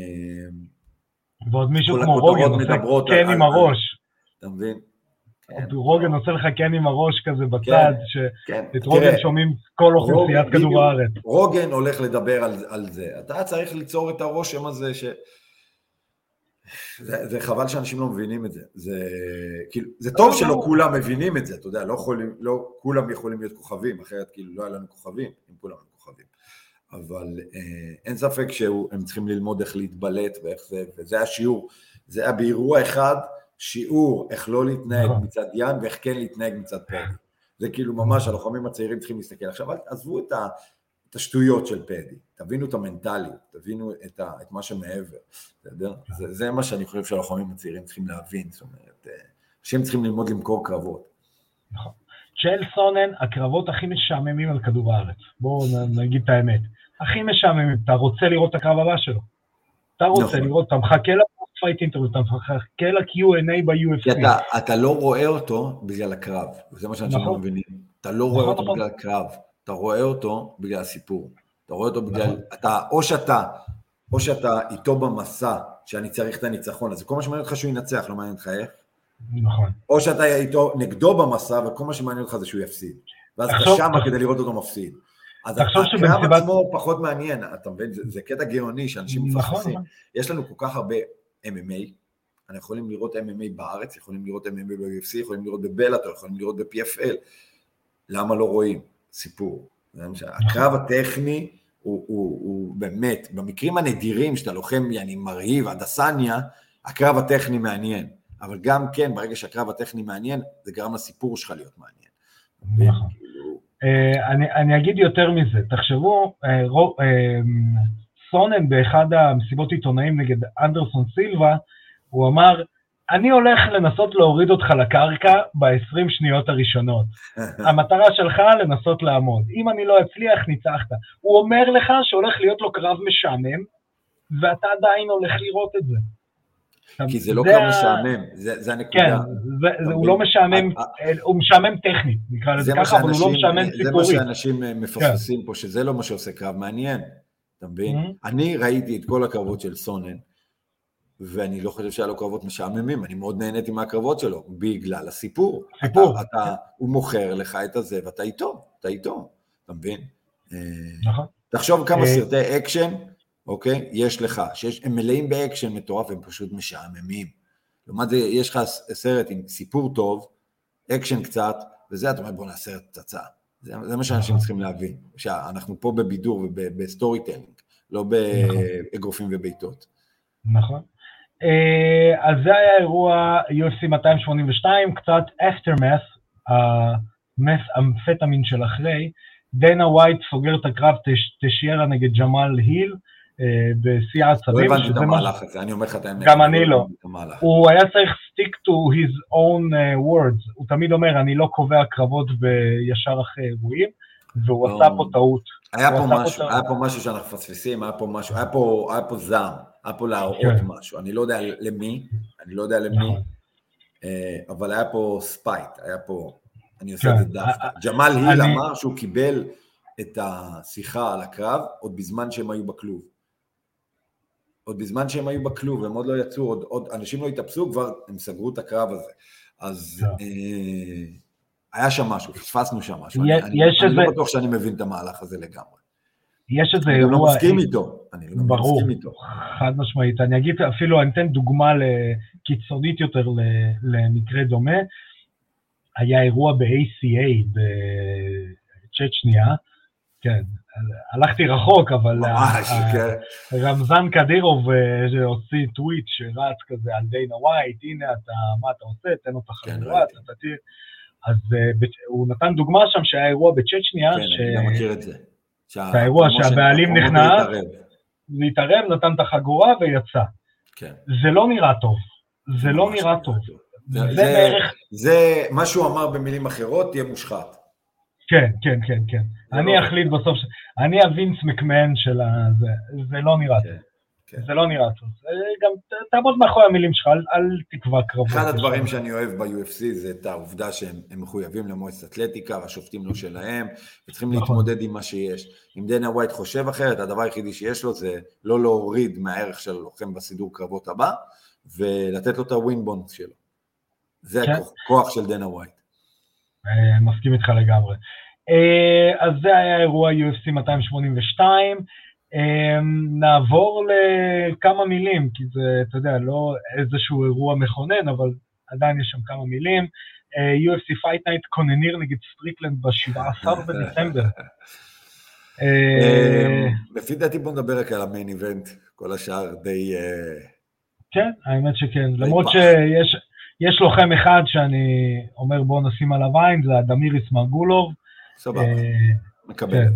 ועוד מישהו כמו רוגן עושה כן עם הראש. אתה מבין? כן. רוגן עושה לך כן עם הראש כזה בצד, כן, שאת רוגן תראה, שומעים כל אוכלוסיית רוגן, כדור. הארץ. רוגן הולך לדבר על, זה. אתה צריך ליצור את הרושם הזה ש... זה, זה חבל שאנשים לא מבינים את זה. זה, כאילו, זה טוב לא, שלא לא. כולם מבינים את זה, אתה יודע, לא, יכולים, לא כולם יכולים להיות כוכבים, אחרת כאילו לא היה לנו כוכבים, אם כולם היו. אבל אה, אין ספק שהם צריכים ללמוד איך להתבלט ואיך זה, וזה השיעור. זה היה באירוע אחד, שיעור איך לא להתנהג נכון. מצד ין ואיך כן להתנהג מצד פדי. זה כאילו ממש, הלוחמים הצעירים צריכים להסתכל. עכשיו, עזבו את, ה, את השטויות של פדי, תבינו את המנטליות, תבינו את, ה, את מה שמעבר, בסדר? זה, זה מה שאני חושב שהלוחמים הצעירים צריכים להבין, זאת אומרת, אה, אנשים צריכים ללמוד למכור קרבות. צ'ל סונן, הקרבות הכי משעממים על כדור הארץ. בואו נגיד את האמת. הכי משעממים. אתה רוצה לראות את הקרב הבא שלו. אתה רוצה נכון. לראות, אתה מחכה לפייט אינטרוויו, אתה מחכה ל-Q&A ב-UFC. אתה, אתה לא רואה אותו בגלל הקרב, וזה מה שאנשים לא נכון. מבינים. אתה לא רואה נכון, אותו נכון. בגלל הקרב, אתה רואה אותו בגלל הסיפור. אתה רואה אותו בגלל, נכון. אתה, או שאתה, או שאתה איתו במסע, שאני צריך את הניצחון, אז כל מה שמעניין אותך שהוא ינצח, לא מעניין אותך איך, נכון. או שאתה איתו נגדו במסע, וכל מה שמעניין אותך זה שהוא יפסיד. ואז אתה שמה כדי לראות אותו מפסיד. אז הקרב עצמו פחות מעניין, אתה מבין? זה, זה קטע גאוני שאנשים נכון. נכון. יש לנו כל כך הרבה MMA, אנחנו יכולים לראות MMA בארץ, יכולים לראות MMA ב-UFC, יכולים לראות בבלאטור, יכולים לראות ב-PFL. למה לא רואים? סיפור. ש- הקרב הטכני הוא, הוא, הוא באמת, במקרים הנדירים שאתה לוחם, יעני מרהיב, הדסניה, הקרב הטכני מעניין. אבל גם כן, ברגע שהקרב הטכני מעניין, זה גרם לסיפור שלך להיות מעניין. אה, אני, אני אגיד יותר מזה, תחשבו, אה, רו, אה, סונן באחד המסיבות עיתונאים נגד אנדרסון סילבה, הוא אמר, אני הולך לנסות להוריד אותך לקרקע ב-20 שניות הראשונות. המטרה שלך לנסות לעמוד. אם אני לא אצליח, ניצחת. הוא אומר לך שהולך להיות לו קרב משעמם, ואתה עדיין הולך לראות את זה. כי זה לא ה- משעמם, זה, זה הנקודה. כן, זה, זה, הוא לא משעמם, אה, אה, הוא משעמם טכנית, נקרא לזה ככה, אבל הוא לא משעמם זה מה. שאנשים אה, מפספסים פה, שזה לא מה שעושה קרב מעניין, אתה מבין? Mhm. אני ראיתי את כל הקרבות של סונן, ואני לא חושב שהיה לו קרבות משעממים, אני מאוד נהניתי מהקרבות שלו, בגלל הסיפור. סיפור. הוא מוכר לך את הזה, ואתה איתו, אתה איתו, אתה מבין? אה, נכון. תחשוב כמה אה, סרטי אקשן, אוקיי, יש לך, שיש, הם מלאים באקשן מטורף, הם פשוט משעממים. לעומת זה, יש לך סרט עם סיפור טוב, אקשן קצת, וזה אתה אומר, בוא נעשה סרט פצצה. זה, זה מה שאנשים צריכים להבין, שאנחנו פה בבידור וב storytelling, לא באגרופים ובעיטות. נכון. אה, אז זה היה אירוע UFC 282, קצת aftermath, המס אמפטמין של אחרי. דנה ווייט סוגר את הקרב תש- תשיירה נגד ג'מאל היל אה, בשיא לא העצבים. הבנתי את המהלך הזה, אני אומר לך את האמת. גם אני לא. את המהלך. הוא היה צריך stick to his own uh, words, הוא תמיד אומר, אני לא קובע קרבות ישר אחרי אירועים, והוא לא. עשה פה טעות. היה פה משהו. היה פה משהו שאנחנו מפספסים, היה פה משהו, היה פה, זעם, היה פה להראות כן. משהו, אני לא יודע למי, אני לא יודע למי, נכון. אה, אבל היה פה spite, היה פה, אני עושה את כן. זה דווקא. אה, ג'מאל היל אמר שהוא קיבל את השיחה על הקרב עוד בזמן שהם היו בכלוב. עוד בזמן שהם היו בכלוב, הם עוד לא יצאו, עוד, עוד אנשים לא התאפסו, כבר הם סגרו את הקרב הזה. אז כן. אה, היה שם משהו, פספסנו שם משהו. יש- אני, אני, יש אני לא איזה- בטוח שאני מבין את המהלך הזה לגמרי. יש איזה אני גם לא אירוע... מסכים איתו. אני לא ברור, מסכים איתו. חד משמעית. אני אגיד אפילו, אני אתן דוגמה קיצונית יותר למקרה דומה. היה אירוע ב-ACA בצ'צ'ניה, כן, הלכתי רחוק, אבל ממש, ה- כן. רמזן קדירוב אה, שהוציא טוויט שרץ כזה על דיינה ווייט, הנה אתה, מה אתה עושה, תן אותה כן, חבורה, ראיתי. אתה תהיה... אז אה, הוא נתן דוגמה שם שהיה אירוע בצ'צ'ניה, כן, אני גם מכיר את זה. האירוע שהבעלים נכנס. התערב. שהתערב, נתן את החגורה ויצא. כן. זה לא נראה טוב. זה לא נראה טוב. זה- זה זה-. זה, מה שהוא אמר במילים אחרות, תהיה מושחת. כן, כן, כן, כן. אני לא- אחליט בסוף, ש- אני הווינס מקמן של ה... זה- זה לא נראה טוב. כן, כן. זה לא נראה טוב. גם תעמוד מאחורי המילים שלך, אל, אל תקבע קרבות. אחד הדברים שאני אוהב ב-UFC זה את העובדה שהם מחויבים למועצת אתלטיקה, והשופטים לא שלהם, וצריכים נכון. להתמודד עם מה שיש. אם דנה ווייט חושב אחרת, הדבר היחידי שיש לו זה לא להוריד מהערך של הלוחם בסידור קרבות הבא, ולתת לו את ה win bonus שלו. זה כן. הכוח של דנה ווייט. אה, מסכים איתך לגמרי. אה, אז זה היה אירוע UFC 282. נעבור לכמה מילים, כי זה, אתה יודע, לא איזשהו אירוע מכונן, אבל עדיין יש שם כמה מילים. אה, UFC Fight Night קונניר נגד סטריקלנד ב-17 בדצמבר. לפי דעתי בוא נדבר רק על המיין איבנט, כל השאר די... כן, האמת שכן, למרות שיש יש לוחם אחד שאני אומר בואו נשים עליו עין, זה אדמיריס מרגולוב. סבבה, אה, מקבל כן.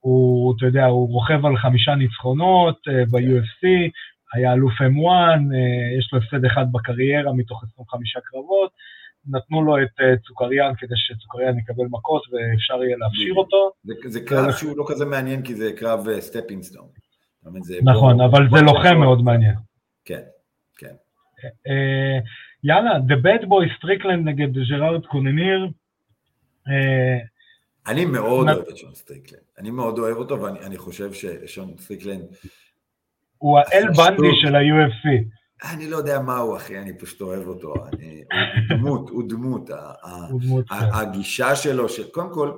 הוא, אתה יודע, הוא רוכב על חמישה ניצחונות uh, ב-UFC, היה אלוף M1, uh, אה, יש לו הפסד אחד בקריירה מתוך 25 קרבות, נתנו לו את צוקריאן כדי שצוקריאן יקבל מכות ואפשר יהיה להפשיר אותו. זה, זה קרב שהוא לא כזה מעניין כי זה קרב stepping stone. נכון, אבל זה לוחם מאוד מעניין. כן, כן. יאללה, The Bad Boy סטריקלנד נגד ג'רארד קונניר. אני מאוד אוהב את שון סטריקלנד, אני מאוד אוהב אותו ואני חושב ששון סטריקלנד... הוא האל בנדי של ה-UFC. אני לא יודע מה הוא אחי, אני פשוט אוהב אותו, אני, הוא דמות, הוא דמות, הוא דמות כן. הגישה שלו, שקודם כל,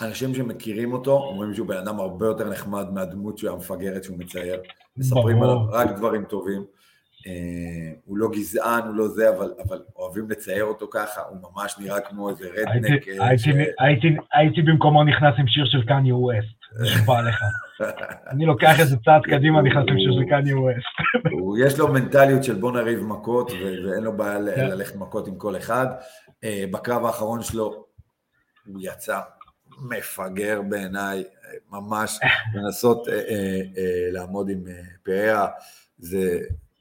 אנשים שמכירים אותו, אומרים שהוא בן אדם הרבה יותר נחמד מהדמות שהוא המפגרת שהוא מצייר, מספרים עליו רק דברים טובים. אה, הוא לא גזען, הוא לא זה, אבל, אבל אוהבים לצייר אותו ככה, הוא ממש נראה כמו איזה רדנק. הייתי, אה, ש... הייתי, הייתי במקומו נכנס עם שיר של קניה ווסט, נשבע לך. אני לוקח איזה צעד קדימה, נכנס עם שיר של קניה ווסט. יש לו מנטליות של בוא נריב מכות, ואין לו בעיה כן. ללכת מכות עם כל אחד. אה, בקרב האחרון שלו הוא יצא מפגר בעיניי, ממש לנסות לעמוד עם פאר, זה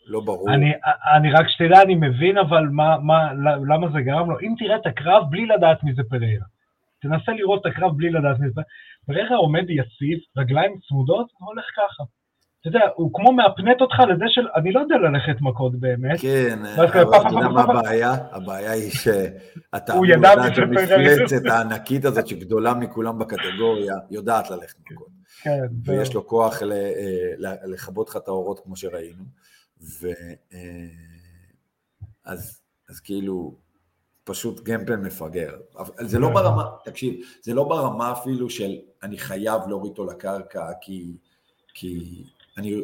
לא ברור. אני, אני רק שתדע, אני מבין אבל מה, מה, למה זה גרם לו. אם תראה את הקרב בלי לדעת מי זה פריירה. תנסה לראות את הקרב בלי לדעת מי זה פריירה. עומד יציב, רגליים צמודות, הולך ככה. אתה יודע, הוא כמו מאפנט אותך לזה של, אני לא יודע ללכת מכות באמת. כן, אבל אתה יודע מה הבעיה? הבעיה היא שאתה יודעת שהמפלצת הענקית הזאת שגדולה מכולם בקטגוריה, יודעת ללכת מכות. כן. ויש לו כוח אה, לכבות לך את האורות כמו שראינו. ו... אה, אז, אז כאילו, פשוט גיימפלן מפגר. זה לא כן. ברמה, תקשיב, זה לא ברמה אפילו של אני חייב להוריד אותו לקרקע כי, כי אני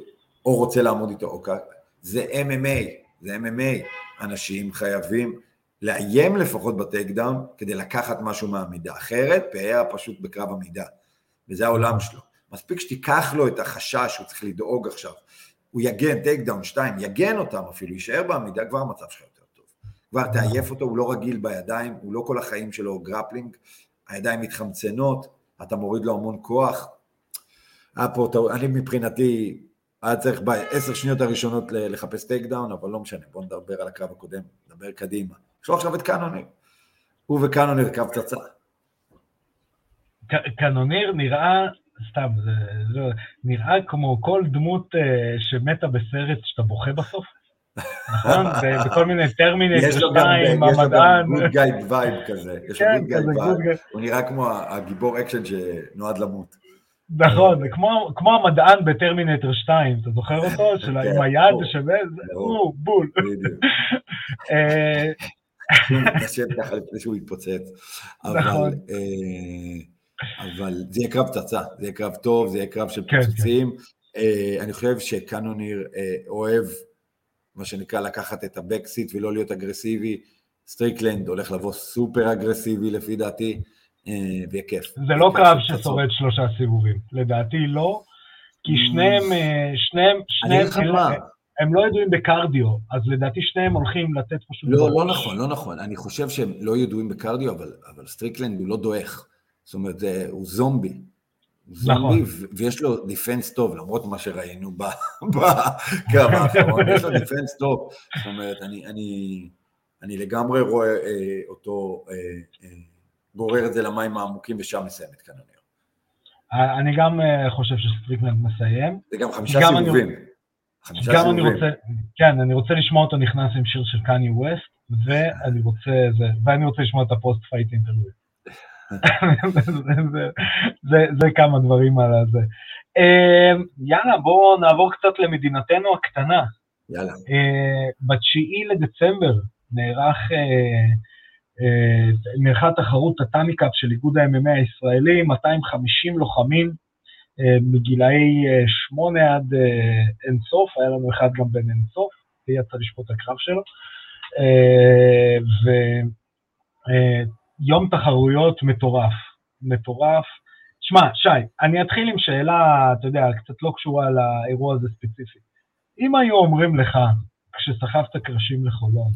או רוצה לעמוד איתו או קרקע. זה MMA, זה MMA. אנשים חייבים לאיים לפחות ב takedown כדי לקחת משהו מהעמידה. אחרת, אתה פשוט בקרב עמידה. וזה העולם שלו. מספיק שתיקח לו את החשש, הוא צריך לדאוג עכשיו הוא יגן, takedown שתיים, יגן אותם אפילו, יישאר בעמידה, כבר המצב שלך יותר טוב. כבר תעייף אותו, הוא לא רגיל בידיים, הוא לא כל החיים שלו grappling, הידיים מתחמצנות, אתה מוריד לו המון כוח. היה אני מבחינתי, היה צריך בעשר שניות הראשונות לחפש takedown, אבל לא משנה, בואו נדבר על הקרב הקודם, נדבר קדימה. יש לו עכשיו את קאנוניר. הוא וקאנוניר קו פצצה. קאנוניר נראה סתם, זה, זה נראה כמו כל דמות uh, שמתה בסרט שאתה בוכה בסוף. נכון? בכל מיני טרמינטר 2, המדען. יש לו גם good guy vibe כזה. יש לו good guy vibe. הוא נראה כמו הגיבור אקשן שנועד למות. נכון, כמו המדען בטרמינטר 2, אתה זוכר אותו? כן, של עם היד שווה, הוא בול. קשה ככה לפני שהוא יתפוצץ. נכון. אה, אבל זה יהיה קרב פצצה, זה יהיה קרב טוב, זה יהיה קרב של כן, פצצים. כן. Uh, אני חושב שקאנוניר uh, אוהב, מה שנקרא, לקחת את ה backseat ולא להיות אגרסיבי. סטריקלנד הולך לבוא סופר אגרסיבי לפי דעתי, uh, ויהיה כיף. זה לא קרב ששורד שלושה סיבובים, לדעתי לא, כי mm. שניהם, שניהם, שניהם, הם, הם לא ידועים ב cardio, אז לדעתי שניהם הולכים לתת פשוט... לא, לא נכון, לא נכון. אני חושב שהם לא ידועים ב cardio, אבל, אבל סטריקלנד הוא לא דועך. זאת אומרת, הוא זומבי. זומבי, נכון. ויש לו defense טוב, למרות מה שראינו בקרב האחרון, יש לו defense טוב. זאת אומרת, אני, אני, אני לגמרי רואה אה, אותו אה, אה, גורר את זה למים העמוקים ושם מסיים את קנוניר. אני גם חושב שסטריקלנד מסיים. זה גם חמישה סיבובים. גם אני רוצה, כן, אני רוצה לשמוע אותו נכנס עם שיר של קניה ווסט, ואני רוצה, זה, ואני רוצה לשמוע את ה post fight interview. זה, כמה דברים על זה. אמ, יאללה, בואו נעבור קצת למדינתנו הקטנה. יאללה. אה, בתשיעי לדצמבר נערך, אה, אה, נערכה תחרות הטאניקאפ של איגוד ה-MMA הישראלי, 250 לוחמים מגילאי 8 עד אינסוף, היה לנו אחד גם בין אינסוף, יצא לשפוט הקרב שלו. ויום תחרויות מטורף, מטורף. שמע, שי, אני אתחיל עם שאלה, אתה יודע, קצת לא קשורה לאירוע הזה ספציפית. אם היו אומרים לך, כשסחבת קרשים לחולון,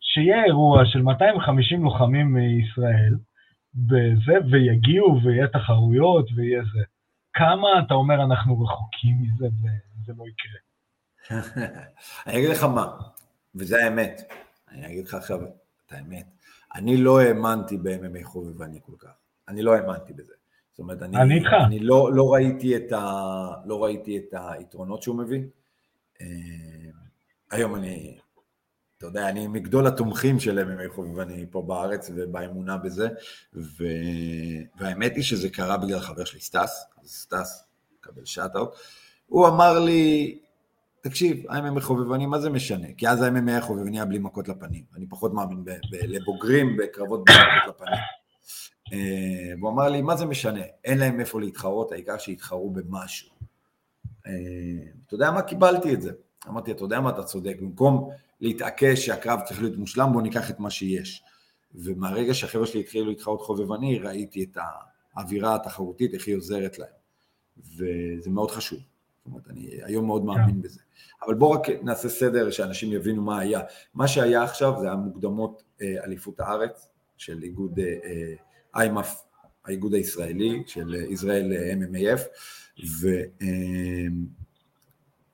שיהיה אירוע של 250 לוחמים מישראל, בזה, ויגיעו, ויהיה תחרויות, ויהיה זה, כמה אתה אומר אנחנו רחוקים מזה וזה לא יקרה? אני אגיד לך מה, וזה האמת, אני אגיד לך עכשיו את האמת, אני לא האמנתי ב-MMA חובבני כל כך, אני לא האמנתי בזה. זאת אומרת, אני, אני, אני לא, לא, ראיתי את ה, לא ראיתי את היתרונות שהוא מביא. אה, היום אני, אתה יודע, אני מגדול התומכים של MMA חובבני פה בארץ ובאמונה בזה, ו... והאמת היא שזה קרה בגלל חבר שלי, סטאס, סטאס, מקבל shout-out, הוא אמר לי, תקשיב, ה-MMA חובבני, מה זה משנה? כי אז ה-MMA החובבני היה בלי מכות לפנים. אני פחות מאמין ב- ב- לבוגרים בקרבות בלי מכות לפנים. אה, והוא אמר לי, מה זה משנה? אין להם איפה להתחרות, העיקר שיתחרו במשהו. אה, אתה יודע מה? קיבלתי את זה. אמרתי, אתה יודע מה, אתה צודק. במקום להתעקש שהקרב צריך להיות מושלם, בוא ניקח את מה שיש. ומהרגע שהחבר'ה שלי התחילו להתחרות חובבני, ראיתי את האווירה התחרותית, איך היא עוזרת להם. וזה מאוד חשוב. זאת אומרת, אני היום מאוד מאמין בזה. אבל בואו רק נעשה סדר, שאנשים יבינו מה היה. מה שהיה עכשיו זה המוקדמות אה, אליפות הארץ של איגוד איימאף, האיגוד הישראלי של ישראל MMAF,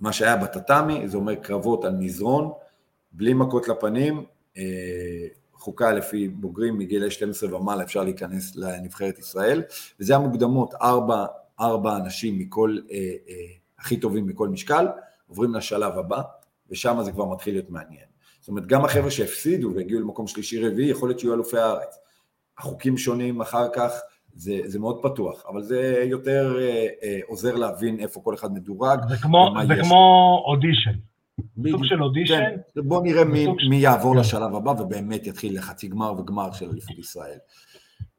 ומה שהיה בטאטאמי, זה אומר קרבות על מזרון, בלי מכות לפנים, אה, חוקה לפי בוגרים מגילי 12 ומעלה אפשר להיכנס לנבחרת ישראל, וזה המוקדמות, ארבע, ארבע אנשים מכל, אה, אה, הכי טובים מכל משקל, עוברים לשלב הבא, ושם זה כבר מתחיל להיות מעניין. זאת אומרת, גם החבר'ה שהפסידו והגיעו למקום שלישי רביעי, יכול להיות שיהיו אלופי הארץ. החוקים שונים אחר כך, זה, זה מאוד פתוח, אבל זה יותר אה, אה, עוזר להבין איפה כל אחד מדורג. זה כמו, זה כמו אודישן. סוג של אודישן. כן, בוא נראה מי, של... מי יעבור כן. לשלב הבא ובאמת יתחיל לחצי גמר וגמר של אליפות ישראל.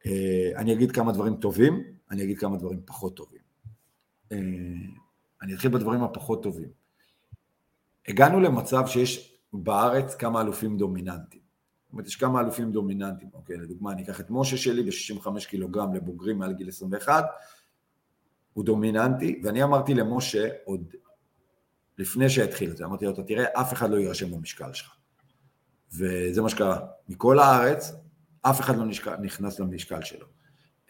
אה, אני אגיד כמה דברים טובים, אני אגיד כמה דברים פחות טובים. אה, אני אתחיל בדברים הפחות טובים. הגענו למצב שיש בארץ כמה אלופים דומיננטיים. זאת אומרת, יש כמה אלופים דומיננטיים, אוקיי, לדוגמה, אני אקח את משה שלי ב-65 קילוגרם לבוגרים מעל גיל 21, הוא דומיננטי, ואני אמרתי למשה עוד לפני שהתחיל את זה, אמרתי לו, אתה תראה, אף אחד לא יירשם במשקל שלך. וזה מה שקרה. מכל הארץ, אף אחד לא נשק... נכנס למשקל שלו.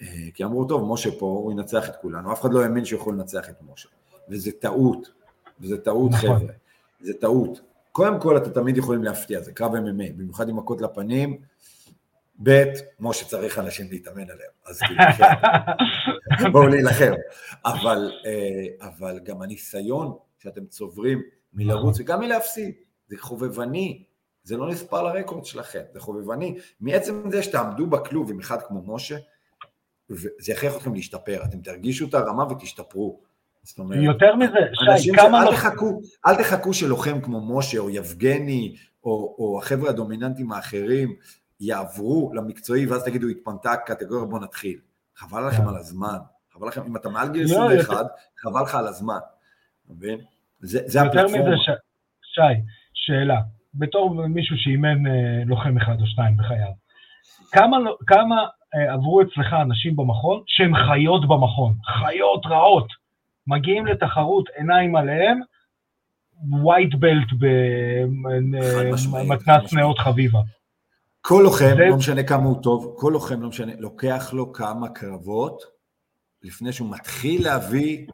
אה, כי אמרו, טוב, משה פה, הוא ינצח את כולנו, אף אחד לא האמין שיכול לנצח את משה. וזה טעות, וזה טעות, נכון. חבר'ה, זה טעות. קודם כל, אתם תמיד יכולים להפתיע, זה קרב MMA, במיוחד עם מכות לפנים. ב', כמו שצריך אנשים להתאמן עליהם, אז כאילו, כן. בואו להילחם. אבל, אה, אבל גם הניסיון שאתם צוברים מלרוץ וגם מלהפסיד, זה חובבני, זה לא נספר לרקורד שלכם, זה חובבני. מעצם זה שתעמדו בכלוב עם אחד כמו משה, זה יכריח אתכם להשתפר, אתם תרגישו את הרמה ותשתפרו. זאת אומרת, יותר מזה, שי, כמה... אל, לא... תחכו, אל תחכו שלוחם כמו משה או יבגני או, או החבר'ה הדומיננטיים האחרים יעברו למקצועי ואז תגידו התפנתה קטגוריה בוא נתחיל. חבל לכם כן. על הזמן, חבל לכם, אם אתה מעל גיל 21, לא, חבל לך על הזמן, מבין? זה, זה הפלטפורמה. יותר מזה, ש... שי, שאלה, בתור מישהו שאימן אה, לוחם אחד או שניים בחייו, כמה, לא- כמה אה, עברו אצלך אנשים במכון שהם חיות במכון, חיות רעות, מגיעים לתחרות עיניים עליהם, ווייט בלט במתנ"ס נאות חביבה. כל לוחם, זה... לא משנה כמה הוא טוב, כל לוחם, לא משנה, לוקח לו כמה קרבות לפני שהוא מתחיל להביא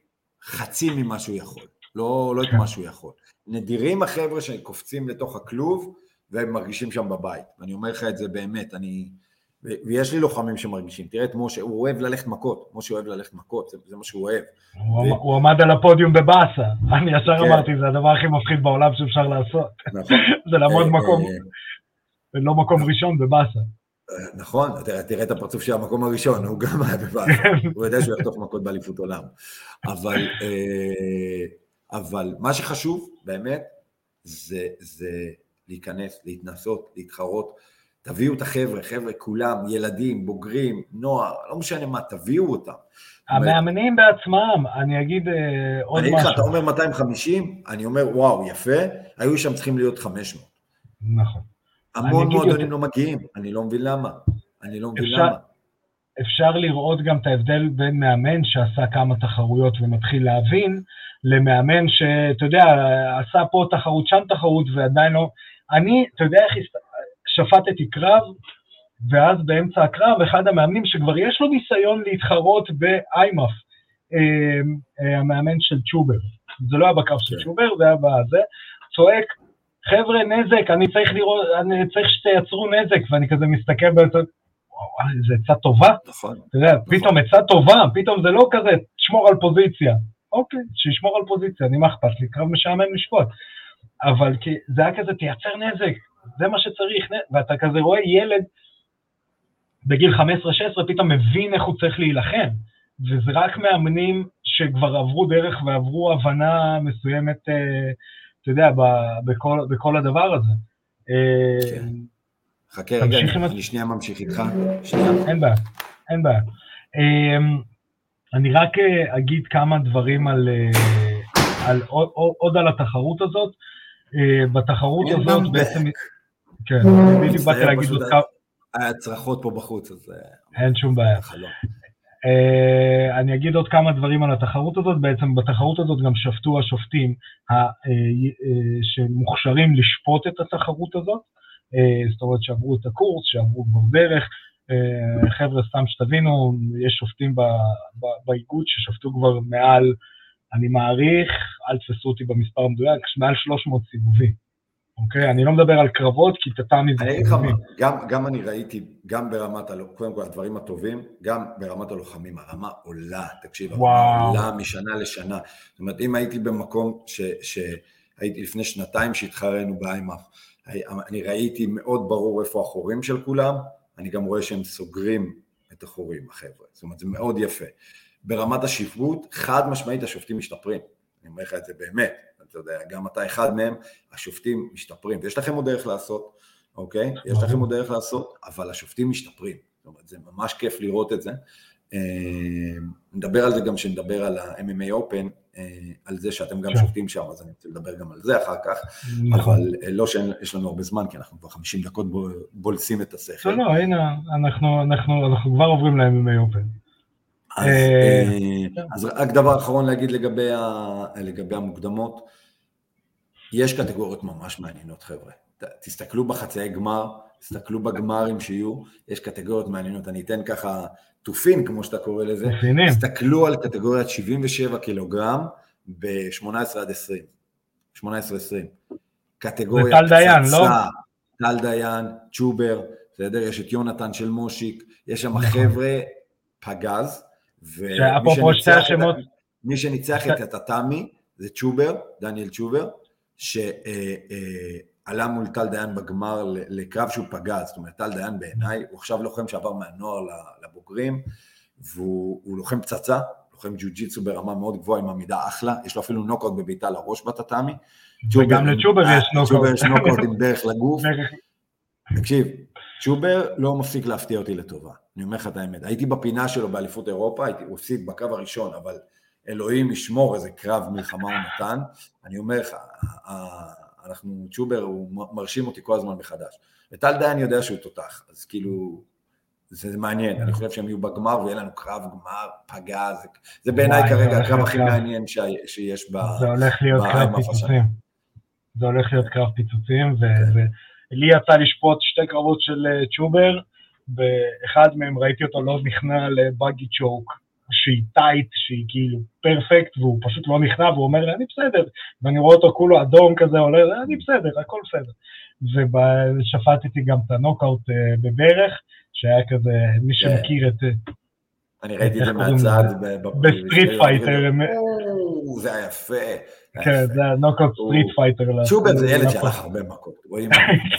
חצי ממה שהוא יכול, לא, לא את כן. מה שהוא יכול. נדירים החבר'ה שקופצים לתוך הכלוב והם מרגישים שם בבית. ואני אומר לך את זה באמת, אני ויש לי לוחמים שמרגישים, תראה את משה, הוא אוהב ללכת מכות, משה אוהב ללכת מכות, זה, זה מה שהוא אוהב. הוא, ו... הוא עמד על הפודיום בבאסה, אני ישר כן. אמרתי, זה הדבר הכי מפחיד בעולם שאפשר לעשות. נכון. זה לעמוד אה, מקום, ולא מקום ראשון בבאסה. נכון, תראה, תראה את הפרצוף של המקום הראשון, הוא גם היה בבאסה, הוא יודע שהוא יחטוף מכות באליפות עולם. אבל, אבל מה שחשוב, באמת, זה, זה להיכנס, להתנסות, להתחרות. תביאו את החבר'ה, חבר'ה כולם, ילדים, בוגרים, נוער, לא משנה מה, תביאו אותם. המאמנים בעצמם, אני אגיד uh, עוד אני משהו. אני אתה אומר 250, אני אומר וואו, יפה, היו שם צריכים להיות 500. נכון. המון מועדונים יותר... לא מגיעים, אני לא מבין למה. אני לא מבין אפשר, למה. אפשר לראות גם את ההבדל בין מאמן שעשה כמה תחרויות ומתחיל להבין, למאמן שאתה יודע, עשה פה תחרות, שם תחרות ועדיין לא... אני, אתה יודע איך שפטתי קרב, ואז באמצע הקרב אחד המאמנים שכבר יש לו ניסיון להתחרות באיימאף, אה, אה, המאמן של צ'ובר, זה לא היה בקרב של כן. צ'ובר, זה היה בזה, צועק, חבר'ה נזק, אני צריך לראות, אני צריך שתייצרו נזק, ואני כזה מסתכל באמצע, וואו, איזה עצה טובה. נכון. אתה יודע, נכון. פתאום עצה טובה, פתאום זה לא כזה, תשמור על פוזיציה. אוקיי, שישמור על פוזיציה, אני מה אכפת לי, קרב משעמם לשפוט. אבל זה היה כזה, תייצר נזק, זה מה שצריך, ואתה כזה רואה ילד בגיל 15-16 פתאום מבין איך הוא צריך להילחם, וזה רק מאמנים שכבר עברו דרך ועברו הבנה מסוימת, אה, אתה יודע, בכל, בכל הדבר הזה. אה, כן. חכה רגע, אני שנייה ממשיך איתך. אין בעיה, אין בעיה. אה, אני רק אגיד כמה דברים על, על עוד, עוד על התחרות הזאת. בתחרות הזאת בעצם... כן, בדיוק באתי להגיד עוד כמה... היה צרחות פה בחוץ, אז... אה, אין שום בעיה. אה, אני אגיד עוד כמה דברים על התחרות הזאת, בעצם בתחרות הזאת גם שפטו השופטים אה, שמוכשרים לשפוט את התחרות הזאת, זאת אומרת שעברו את הקורס, שעברו כבר דרך, חבר'ה, סתם שתבינו, יש שופטים באיגוד ששפטו כבר מעל, אני מעריך, אל תפסו אותי במספר המדויק, מעל 300 סיבובים. אוקיי? אני לא מדבר על קרבות, כי טאטאמי זה סיבובים. גם, גם אני ראיתי, גם ברמת, הלוחמים, קודם כל הדברים הטובים, גם ברמת הלוחמים, הרמה עולה, תקשיב, הרמה עולה משנה לשנה. זאת אומרת, אם הייתי במקום ש, שהייתי לפני שנתיים שהתחרנו באיימאף, אני ראיתי מאוד ברור איפה החורים של כולם, אני גם רואה שהם סוגרים את החורים, החבר'ה. זאת אומרת, זה מאוד יפה. ברמת השיפוט, חד משמעית השופטים משתפרים. אני אומר לך את זה באמת. אתה יודע, גם אתה אחד מהם, השופטים משתפרים, ויש לכם עוד דרך לעשות, אוקיי? יש לכם עוד דרך לעשות, אבל השופטים משתפרים, זאת אומרת, זה ממש כיף לראות את זה. אה, נדבר על זה גם כשנדבר על ה-MMA Open, אה, על זה שאתם גם כן. שופטים שם, אז אני רוצה לדבר גם על זה אחר כך, נכון. אבל אה, לא שיש לנו הרבה זמן, כי אנחנו כבר 50 דקות בולסים את השכל. לא, לא, הנה, אנחנו כבר עוברים ל-MMA Open. אז, כן. אז רק דבר אחרון להגיד לגבי המוקדמות, יש קטגוריות ממש מעניינות חבר'ה. תסתכלו בחצאי גמר, תסתכלו בגמרים שיהיו, יש קטגוריות מעניינות. אני אתן ככה תופין, כמו שאתה קורא לזה. תופינים. תסתכלו על קטגוריית 77 קילוגרם ב-18 עד 20. 18-20. קטגוריה טל דיין, לא? טל דיין, צ'ובר, בסדר? יש את יונתן של מושיק, יש שם נכון. חבר'ה פגז, ומי שניצח, מי שניצח את הטאטאמי זה צ'ובר, דניאל צ'ובר, שעלה מול טל דיין בגמר לקרב שהוא פגע, זאת אומרת, טל דיין בעיניי, הוא עכשיו לוחם שעבר מהנוער לבוגרים, והוא לוחם פצצה, לוחם ג'ו-ג'יצו ברמה מאוד גבוהה עם עמידה אחלה, יש לו אפילו נוקאוט בביתה לראש בטאטאמי. וגם לצ'ובר יש נוקאוט. צ'ובר יש נוקאוט עם דרך לגוף. תקשיב, צ'ובר לא מפסיק להפתיע אותי לטובה, אני אומר לך את האמת. הייתי בפינה שלו באליפות אירופה, הייתי, הוא הפסיד בקו הראשון, אבל אלוהים ישמור איזה קרב מלחמה הוא נתן, אני אומר לך, אנחנו, צ'ובר הוא מרשים אותי כל הזמן מחדש. וטל דיין יודע שהוא תותח, אז כאילו, זה מעניין, אני חושב שהם יהיו בגמר ויהיה לנו קרב גמר פגע, זה, זה בעיניי כרגע הקרב הכי מעניין שיש ב... זה הולך להיות קרב פיצוצים. זה הולך להיות קרב פיצוצים, ולי יצא לשפוט שתי קרבות של אה, צ'ובר, באחד מהם ראיתי אותו לא נכנע ל buggy choke, שהיא tight, שהיא כאילו perfect, והוא פשוט לא נכנע, והוא אומר לי, אני בסדר, ואני רואה אותו כולו אדום כזה, עולה, אני בסדר, הכל בסדר. ושפטתי גם את הנוקאוט אה, בברך, שהיה כזה, מי כן. שמכיר את... אני ראיתי את זה מהצד. ב Street Fighter, או, זה היה יפה. היה כן. זה הנוקאוט הוא- Street Fighter. צ'ובר זה ילד שהלך הרבה מכות. רואים,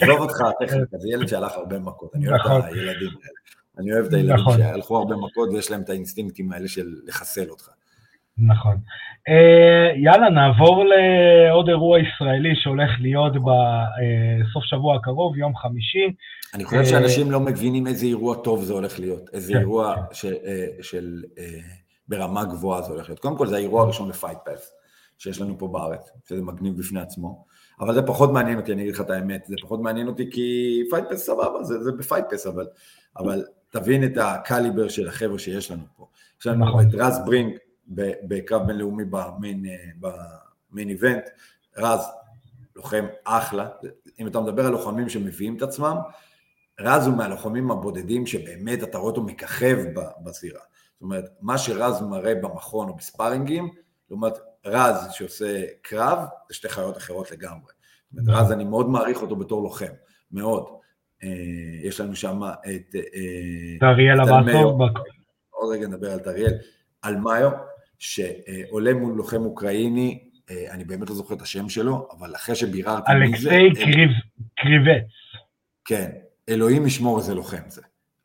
עזוב אותך זה ילד שהלך הרבה מכות. אני אוהב נכון. את הילדים האלה. אני אוהב את הילדים נכון. שהלכו הרבה מכות ויש להם את האינסטינקטים האלה של לחסל אותך. נכון. אה, יאללה, נעבור לעוד אירוע ישראלי שהולך להיות בסוף שבוע הקרוב, יום חמישי. אני חושב שאנשים לא מבינים איזה אירוע טוב זה הולך להיות, איזה כן. אירוע ש- אה, של אה, ברמה גבוהה זה הולך להיות. קודם כל זה האירוע הראשון ל Fight Pass שיש לנו פה בארץ, שזה מגניב בפני עצמו, אבל זה פחות מעניין אותי, אני אגיד לך את האמת, זה פחות מעניין אותי כי Fight Pass סבבה, זה, זה ב Fight Pass, אבל, אבל תבין את הקליבר של החבר'ה שיש לנו פה. יש לנו נכון. את רז ברינק ב- בקרב בינלאומי ב main, אה, event, רז לוחם אחלה, אם אתה מדבר על לוחמים שמביאים את עצמם, רז הוא מהלוחמים הבודדים שבאמת אתה רואה אותו מככב בזירה. זאת אומרת, מה שרז מראה במכון או בספארינגים, לעומת רז שעושה קרב, זה שתי חיות אחרות לגמרי. אומרת, רז, אני מאוד מעריך אותו בתור לוחם, מאוד. אה, יש לנו שם את... אה, אריאל. אלמיו. בק- עוד רגע נדבר על טריאל. אלמיו, שעולה מול לוחם אוקראיני, אה, אני באמת לא זוכר את השם שלו, אבל אחרי שביררתי מי זה... אלכסיי קריב- קריבץ. כן, אלוהים ישמור איזה לוחם זה.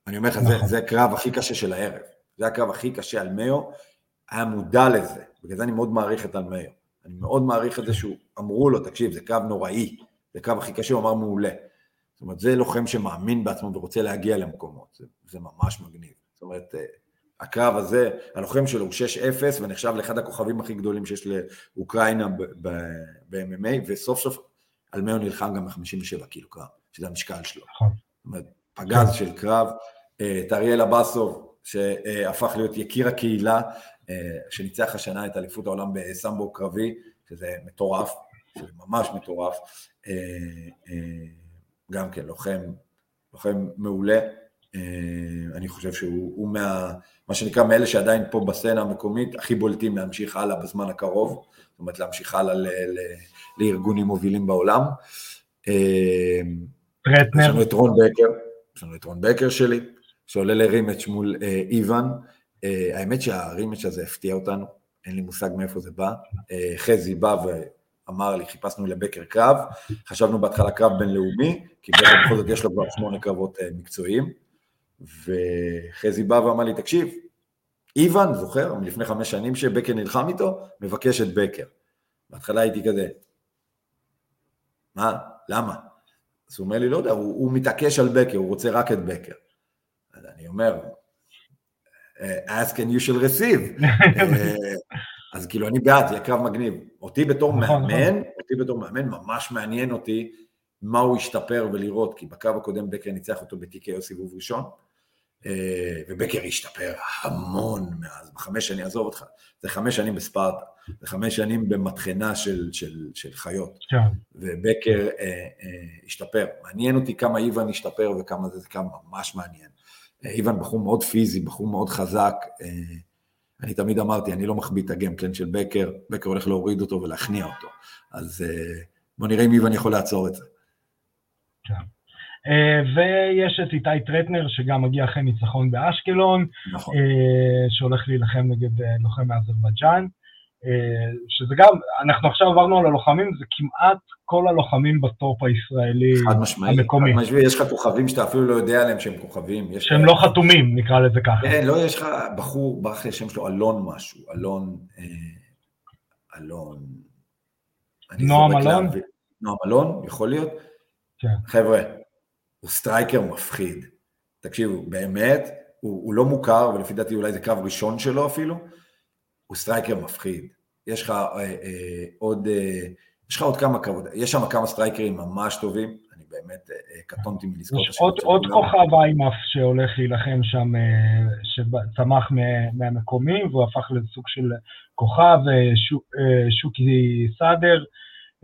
אני אומר לך, זה, נכון. זה הקרב הכי קשה של הערב. זה הקרב הכי קשה על מאו, היה מודע לזה. בגלל זה אני מאוד מעריך את אלמיו. אני מאוד מעריך את זה שהוא, אמרו לו, תקשיב, זה קרב נוראי, זה הקרב הכי קשה, הוא אמר מעולה. זאת אומרת, זה לוחם שמאמין בעצמו ורוצה להגיע למקומות, זה, זה ממש מגניב. זאת אומרת, אה, הקרב הזה, הלוחם שלו הוא 6-0 ונחשב לאחד הכוכבים הכי גדולים שיש לאוקראינה ב-MMA, וסוף סוף אלמיו נלחם גם ב-57 קילו קרב, שזה המשקל שלו. נכון. זאת אומרת, פגז של קרב, אה, את אריאל אבסוב, שהפך להיות יקיר הקהילה, אה, שניצח השנה את אליפות העולם בסמבו קרבי, שזה מטורף, שזה ממש מטורף. גם כן, לוחם, לוחם מעולה. אה, אני חושב שהוא הוא מה, מה שנקרא, מאלה שעדיין פה בסצנה המקומית, הכי בולטים להמשיך הלאה בזמן הקרוב, זאת אומרת להמשיך הלאה ל, ל, לארגונים מובילים בעולם. אה, יש טרטנר. לנו את רון בקר, יש לנו את רון בקר שלי, שעולה לרימץ' מול אה, איוון. אה, האמת שהרימץ' הזה הפתיע אותנו, אין לי מושג מאיפה זה בא. אה, חזי בא ואמר לי, חיפשנו לבקר קרב, חשבנו בהתחלה קרב בינלאומי, כי בכל זאת יש לו כבר שמונה קרבות אה, מקצועיים, וחזי בא ואמר לי, תקשיב, איוון, זוכר, מלפני חמש שנים שבקר נלחם איתו, מבקש את בקר. בהתחלה הייתי כזה, מה? למה? אז הוא אומר לי, לא יודע, הוא, הוא מתעקש על בקר, הוא רוצה רק את בקר. אז אני אומר, "אה, ask and you shall receive. אז כאילו, אני בעד, זה קרב מגניב. אותי בתור נכון, מאמן, אותי בתור מאמן, ממש מעניין אותי מה הוא השתפר ולראות, כי בקרב הקודם בקר ניצח אותו ב-TKO סיבוב ראשון, אה, ובקר השתפר המון מאז, בחמש שנים, עזוב אותך, זה חמש שנים בספרטה, זה חמש שנים במטחנה של, של, של חיות. כן. ובקר אה, אה, השתפר. מעניין אותי כמה איוון השתפר וכמה זה, זה כמה ממש מעניין. אה, איוון בחור מאוד פיזי, בחור מאוד חזק. אה, אני תמיד אמרתי, אני לא מחביא את ה game plan של בקר, בקר הולך להוריד אותו ולהכניע אותו. אז אה, בוא נראה אם איוון יכול לעצור את זה. אה, ויש את איתי טרטנר, שגם מגיע אחרי ניצחון באשקלון, נכון. אה, שהולך להילחם נגד לוחם מאזרבייג'אן, שזה גם, אנחנו עכשיו עברנו על הלוחמים, זה כמעט כל הלוחמים בטופ הישראלי חד משמעי. המקומי, חד משמעי, יש לך כוכבים שאתה אפילו לא יודע עליהם שהם כוכבים. שהם לא חתומים, נקרא לזה ככה. כן, לא, יש לך בחור, ברח לי השם שלו, אלון משהו, אלון, אה, אלון. נועם אלון? נועם אלון, יכול להיות? כן. חבר'ה, הוא striker מפחיד. תקשיבו, באמת, הוא, הוא לא מוכר, ולפי דעתי אולי זה קרב ראשון שלו אפילו, הוא striker מפחיד. יש לך אה, אה, עוד, אה, יש לך עוד כמה קרבות, יש שם כמה strikerים ממש טובים, אני באמת אה, אה, קטונתי מלזכור את השם עוד, עוד. כוכב איימאף שהולך להילחם שם, אה, שצמח מה- מהמקומי, והוא הפך לסוג של כוכב, אה, שו- אה, שוקי סאדר,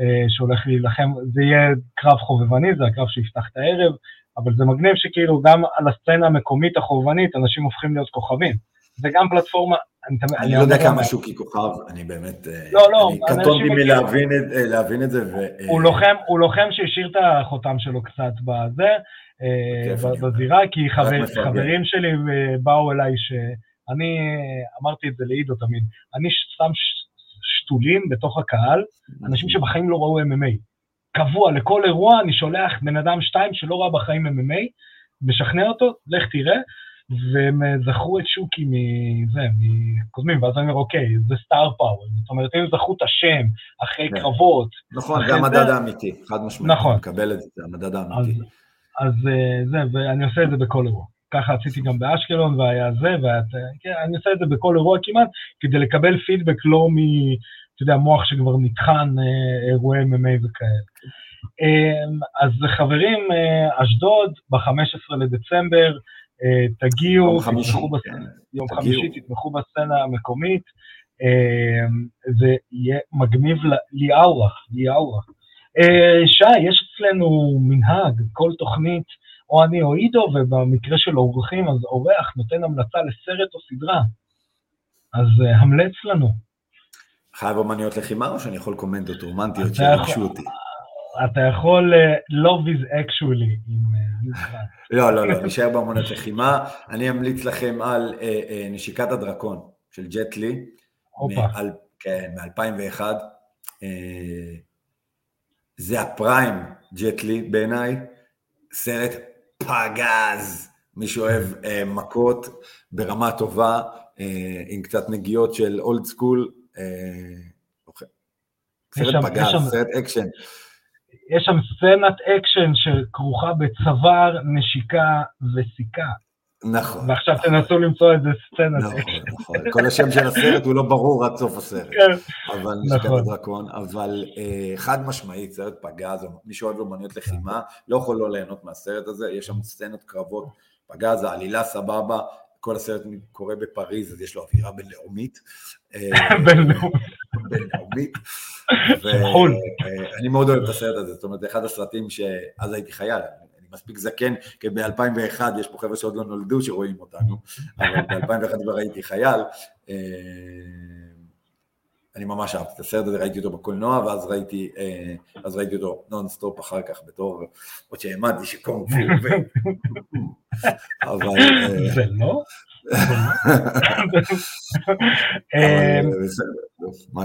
אה, שהולך להילחם, זה יהיה קרב חובבני, זה הקרב שיפתח את הערב, אבל זה מגניב שכאילו גם על הסצנה המקומית החובבנית, אנשים הופכים להיות כוכבים. זה גם פלטפורמה, אני לא יודע כמה שוקי כוכב, אני באמת, אה, לא, לא, קטונתי. מלהבין את- אה, זה, הוא אה, לוחם, הוא לוחם שהשאיר את החותם שלו קצת בזה, בזירה, כי חבר, חברים שלי באו אליי שאני, אמרתי את זה לעידו תמיד, אני שם שתולים בתוך הקהל, אנשים שבחיים לא ראו MMA. קבוע, לכל אירוע אני שולח בן אדם שתיים שלא ראה בחיים MMA, משכנע אותו, לך תראה, והם אה, זכרו את שוקי מזה, מקודמים, ואז אני אומר, אוקיי, זה סטאר פאוור, זאת אומרת, הם זכרו את השם אחרי כן. קרבות. נכון, זה המדד האמיתי, חד משמעית, נכון. מקבל את זה, זה המדד האמיתי. אז, אז אה, זה, ואני עושה את זה בכל אירוע. ככה עשיתי גם באשקלון, והיה זה, ואת, כן, אני עושה את זה בכל אירוע כמעט, כדי לקבל פידבק לא מ... אתה יודע, מוח שכבר נטחן אה, אירועי MMA וכאלה. אז חברים, אשדוד, ב-15 לדצמבר, אה, תגיעו, תתמכו בס... כן, יום חמישי, תתמכו בסצנה המקומית, אה, זה יהיה מגניב ליאורה, ליאורה. אה, שי, יש אצלנו מנהג, כל תוכנית, או אני או עידו, ובמקרה של אורחים, אז אורח נותן המלצה לסרט או סדרה. אז המלץ לנו. חייב אומניות לחימה, או שאני יכול קומנדות רומנטיות שירגשו אותי? אתה יכול uh, love is actually עם uh, לא, לא, לא, נשאר באמנות לחימה. אני אמליץ לכם על uh, נשיקת הדרקון של ג'ט לי. מ- כן, מ-2001. אה, זה ה prime ג'ט לי בעיניי. סרט פגז. מי שאוהב מכות ברמה טובה, עם קצת נגיעות של old school. סרט פגז, סרט אקשן. יש שם סצנת אקשן שכרוכה בצוואר, נשיקה וסיכה. נכון. ועכשיו תנסו למצוא איזה סצנת נכון, אקשן. נכון, כל השם של הסרט הוא לא ברור עד סוף הסרט. כן. אבל נכון. הדרקון, אבל אה, חד משמעית, סרט פגז, מי שאוהב אומנויות לחימה, לא יכול לא ליהנות מהסרט הזה, יש שם סצנות קרבות, פגז, העלילה סבבה, כל הסרט קורה בפריז, אז יש לו אווירה בינלאומית. אה, בינלאומית. ואני מאוד אוהב את הסרט הזה, זאת אומרת, זה אחד הסרטים שאז הייתי חייל, אני מספיק זקן, כי ב-2001 יש פה חבר'ה שעוד לא נולדו שרואים אותנו, אבל ב-2001 כבר הייתי חייל. אה, אני ממש אהבתי את הסרט הזה, ראיתי אותו בקולנוע, ואז ראיתי, אה, אז ראיתי אותו נונסטופ אחר כך בתור, עוד שלמדתי קונג פו, אבל... זה לא? אמ,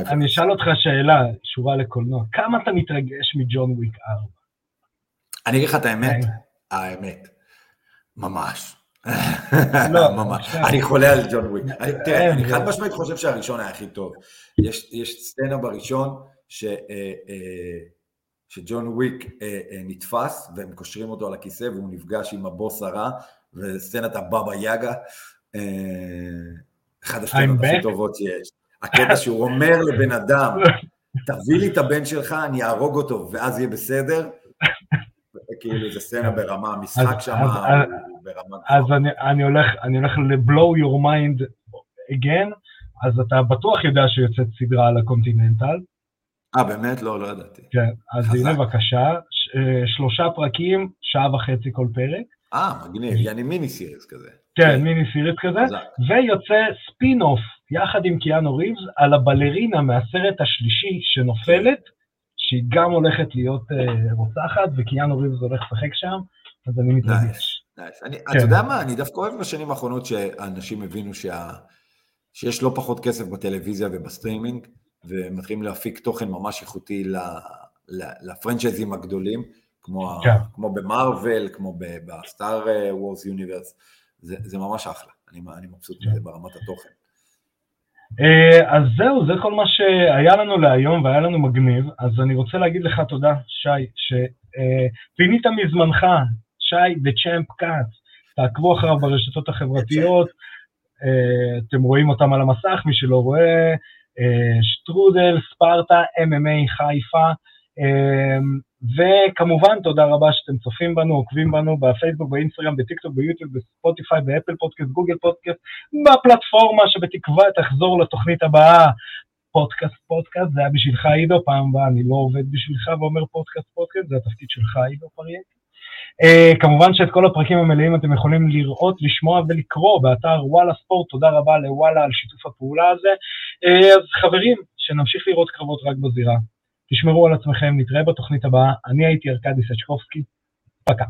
אני אשאל אותך שאלה, חזרה לקולנוע, כמה אתה מתרגש מג'ון וויק 4? אני אגיד לך את האמת, כן. האמת, ממש. לא, ממש. אני חולה על ג'ון וויק. תראה, אני חד משמעית חושב שהראשון היה הכי טוב. יש סצנה בראשון אה, אה, שג'ון וויק אה, נתפס והם קושרים אותו על הכיסא והוא נפגש עם הבוס הרע וסצנת הבבא יאגה אחד הסצנות הכי טובות שיש. הקטע שהוא אומר לבן אדם, תביא לי את הבן שלך, אני אהרוג אותו, ואז יהיה בסדר. כאילו, זה סצנה ברמה, המשחק שם ברמה... אז אני הולך, אני הולך ל-blow your mind again, אז אתה בטוח יודע שיוצאת סדרה על הקונטיננטל. אה, באמת? לא, לא ידעתי. כן, אז הנה בבקשה, שלושה פרקים, שעה וחצי כל פרק. אה, מגניב, יעני מיני סיריס כזה. כן, כן, מיני סיריס כזה, ויוצא ספין-אוף יחד עם קיאנו ריבס על הבלרינה מהסרט השלישי שנופלת, שהיא גם הולכת להיות אה, רוצחת, וקיאנו ריבס הולך לשחק שם, אז אני מתרגש. כן. אתה יודע מה, אני דווקא אוהב בשנים האחרונות שאנשים הבינו. שיש לא פחות כסף בטלוויזיה ובסטרימינג, ומתחילים להפיק תוכן ממש איכותי לפרנצ'ייזים הגדולים, כמו, כן. כמו במארוול, כמו בסטאר וורס יוניברס, זה, ממש אחלה, אני, אני מבסוט מזה ברמת התוכן. אה, אז זהו, זה כל מה שהיה לנו להיום והיה לנו מגניב, אז אני רוצה להגיד לך תודה, שי, שפינית מזמנך, שי The Champ Cut, תעקבו אחריו ברשתות החברתיות, אה, אתם רואים אותם על המסך, מי שלא רואה, אה, שטרודל, ספרטה, MMA חיפה, וכמובן, תודה רבה שאתם צופים בנו, עוקבים בנו בפייסבוק, באינסטגרם, בטיקטוק, ביוטיוב, בספוטיפיי, באפל פודקאסט, גוגל פודקאסט, בפלטפורמה שבתקווה תחזור לתוכנית הבאה. פודקאסט, פודקאסט, זה היה בשבילך עידו, פעם הבאה אני לא עובד בשבילך ואומר פודקאסט, פודקאסט, זה התפקיד שלך עידו פריאט. אה, כמובן שאת כל הפרקים המלאים אתם יכולים לראות, לשמוע ולקרוא באתר וואלה ספורט, תודה רבה לוואלה על שיתוף הפעולה הזה. אה, אז חברים, שנמשיך לראות קרבות רק בזירה. תשמרו על עצמכם, נתראה בתוכנית הבאה. אני הייתי ארכדי סצ'קובסקי, פקה.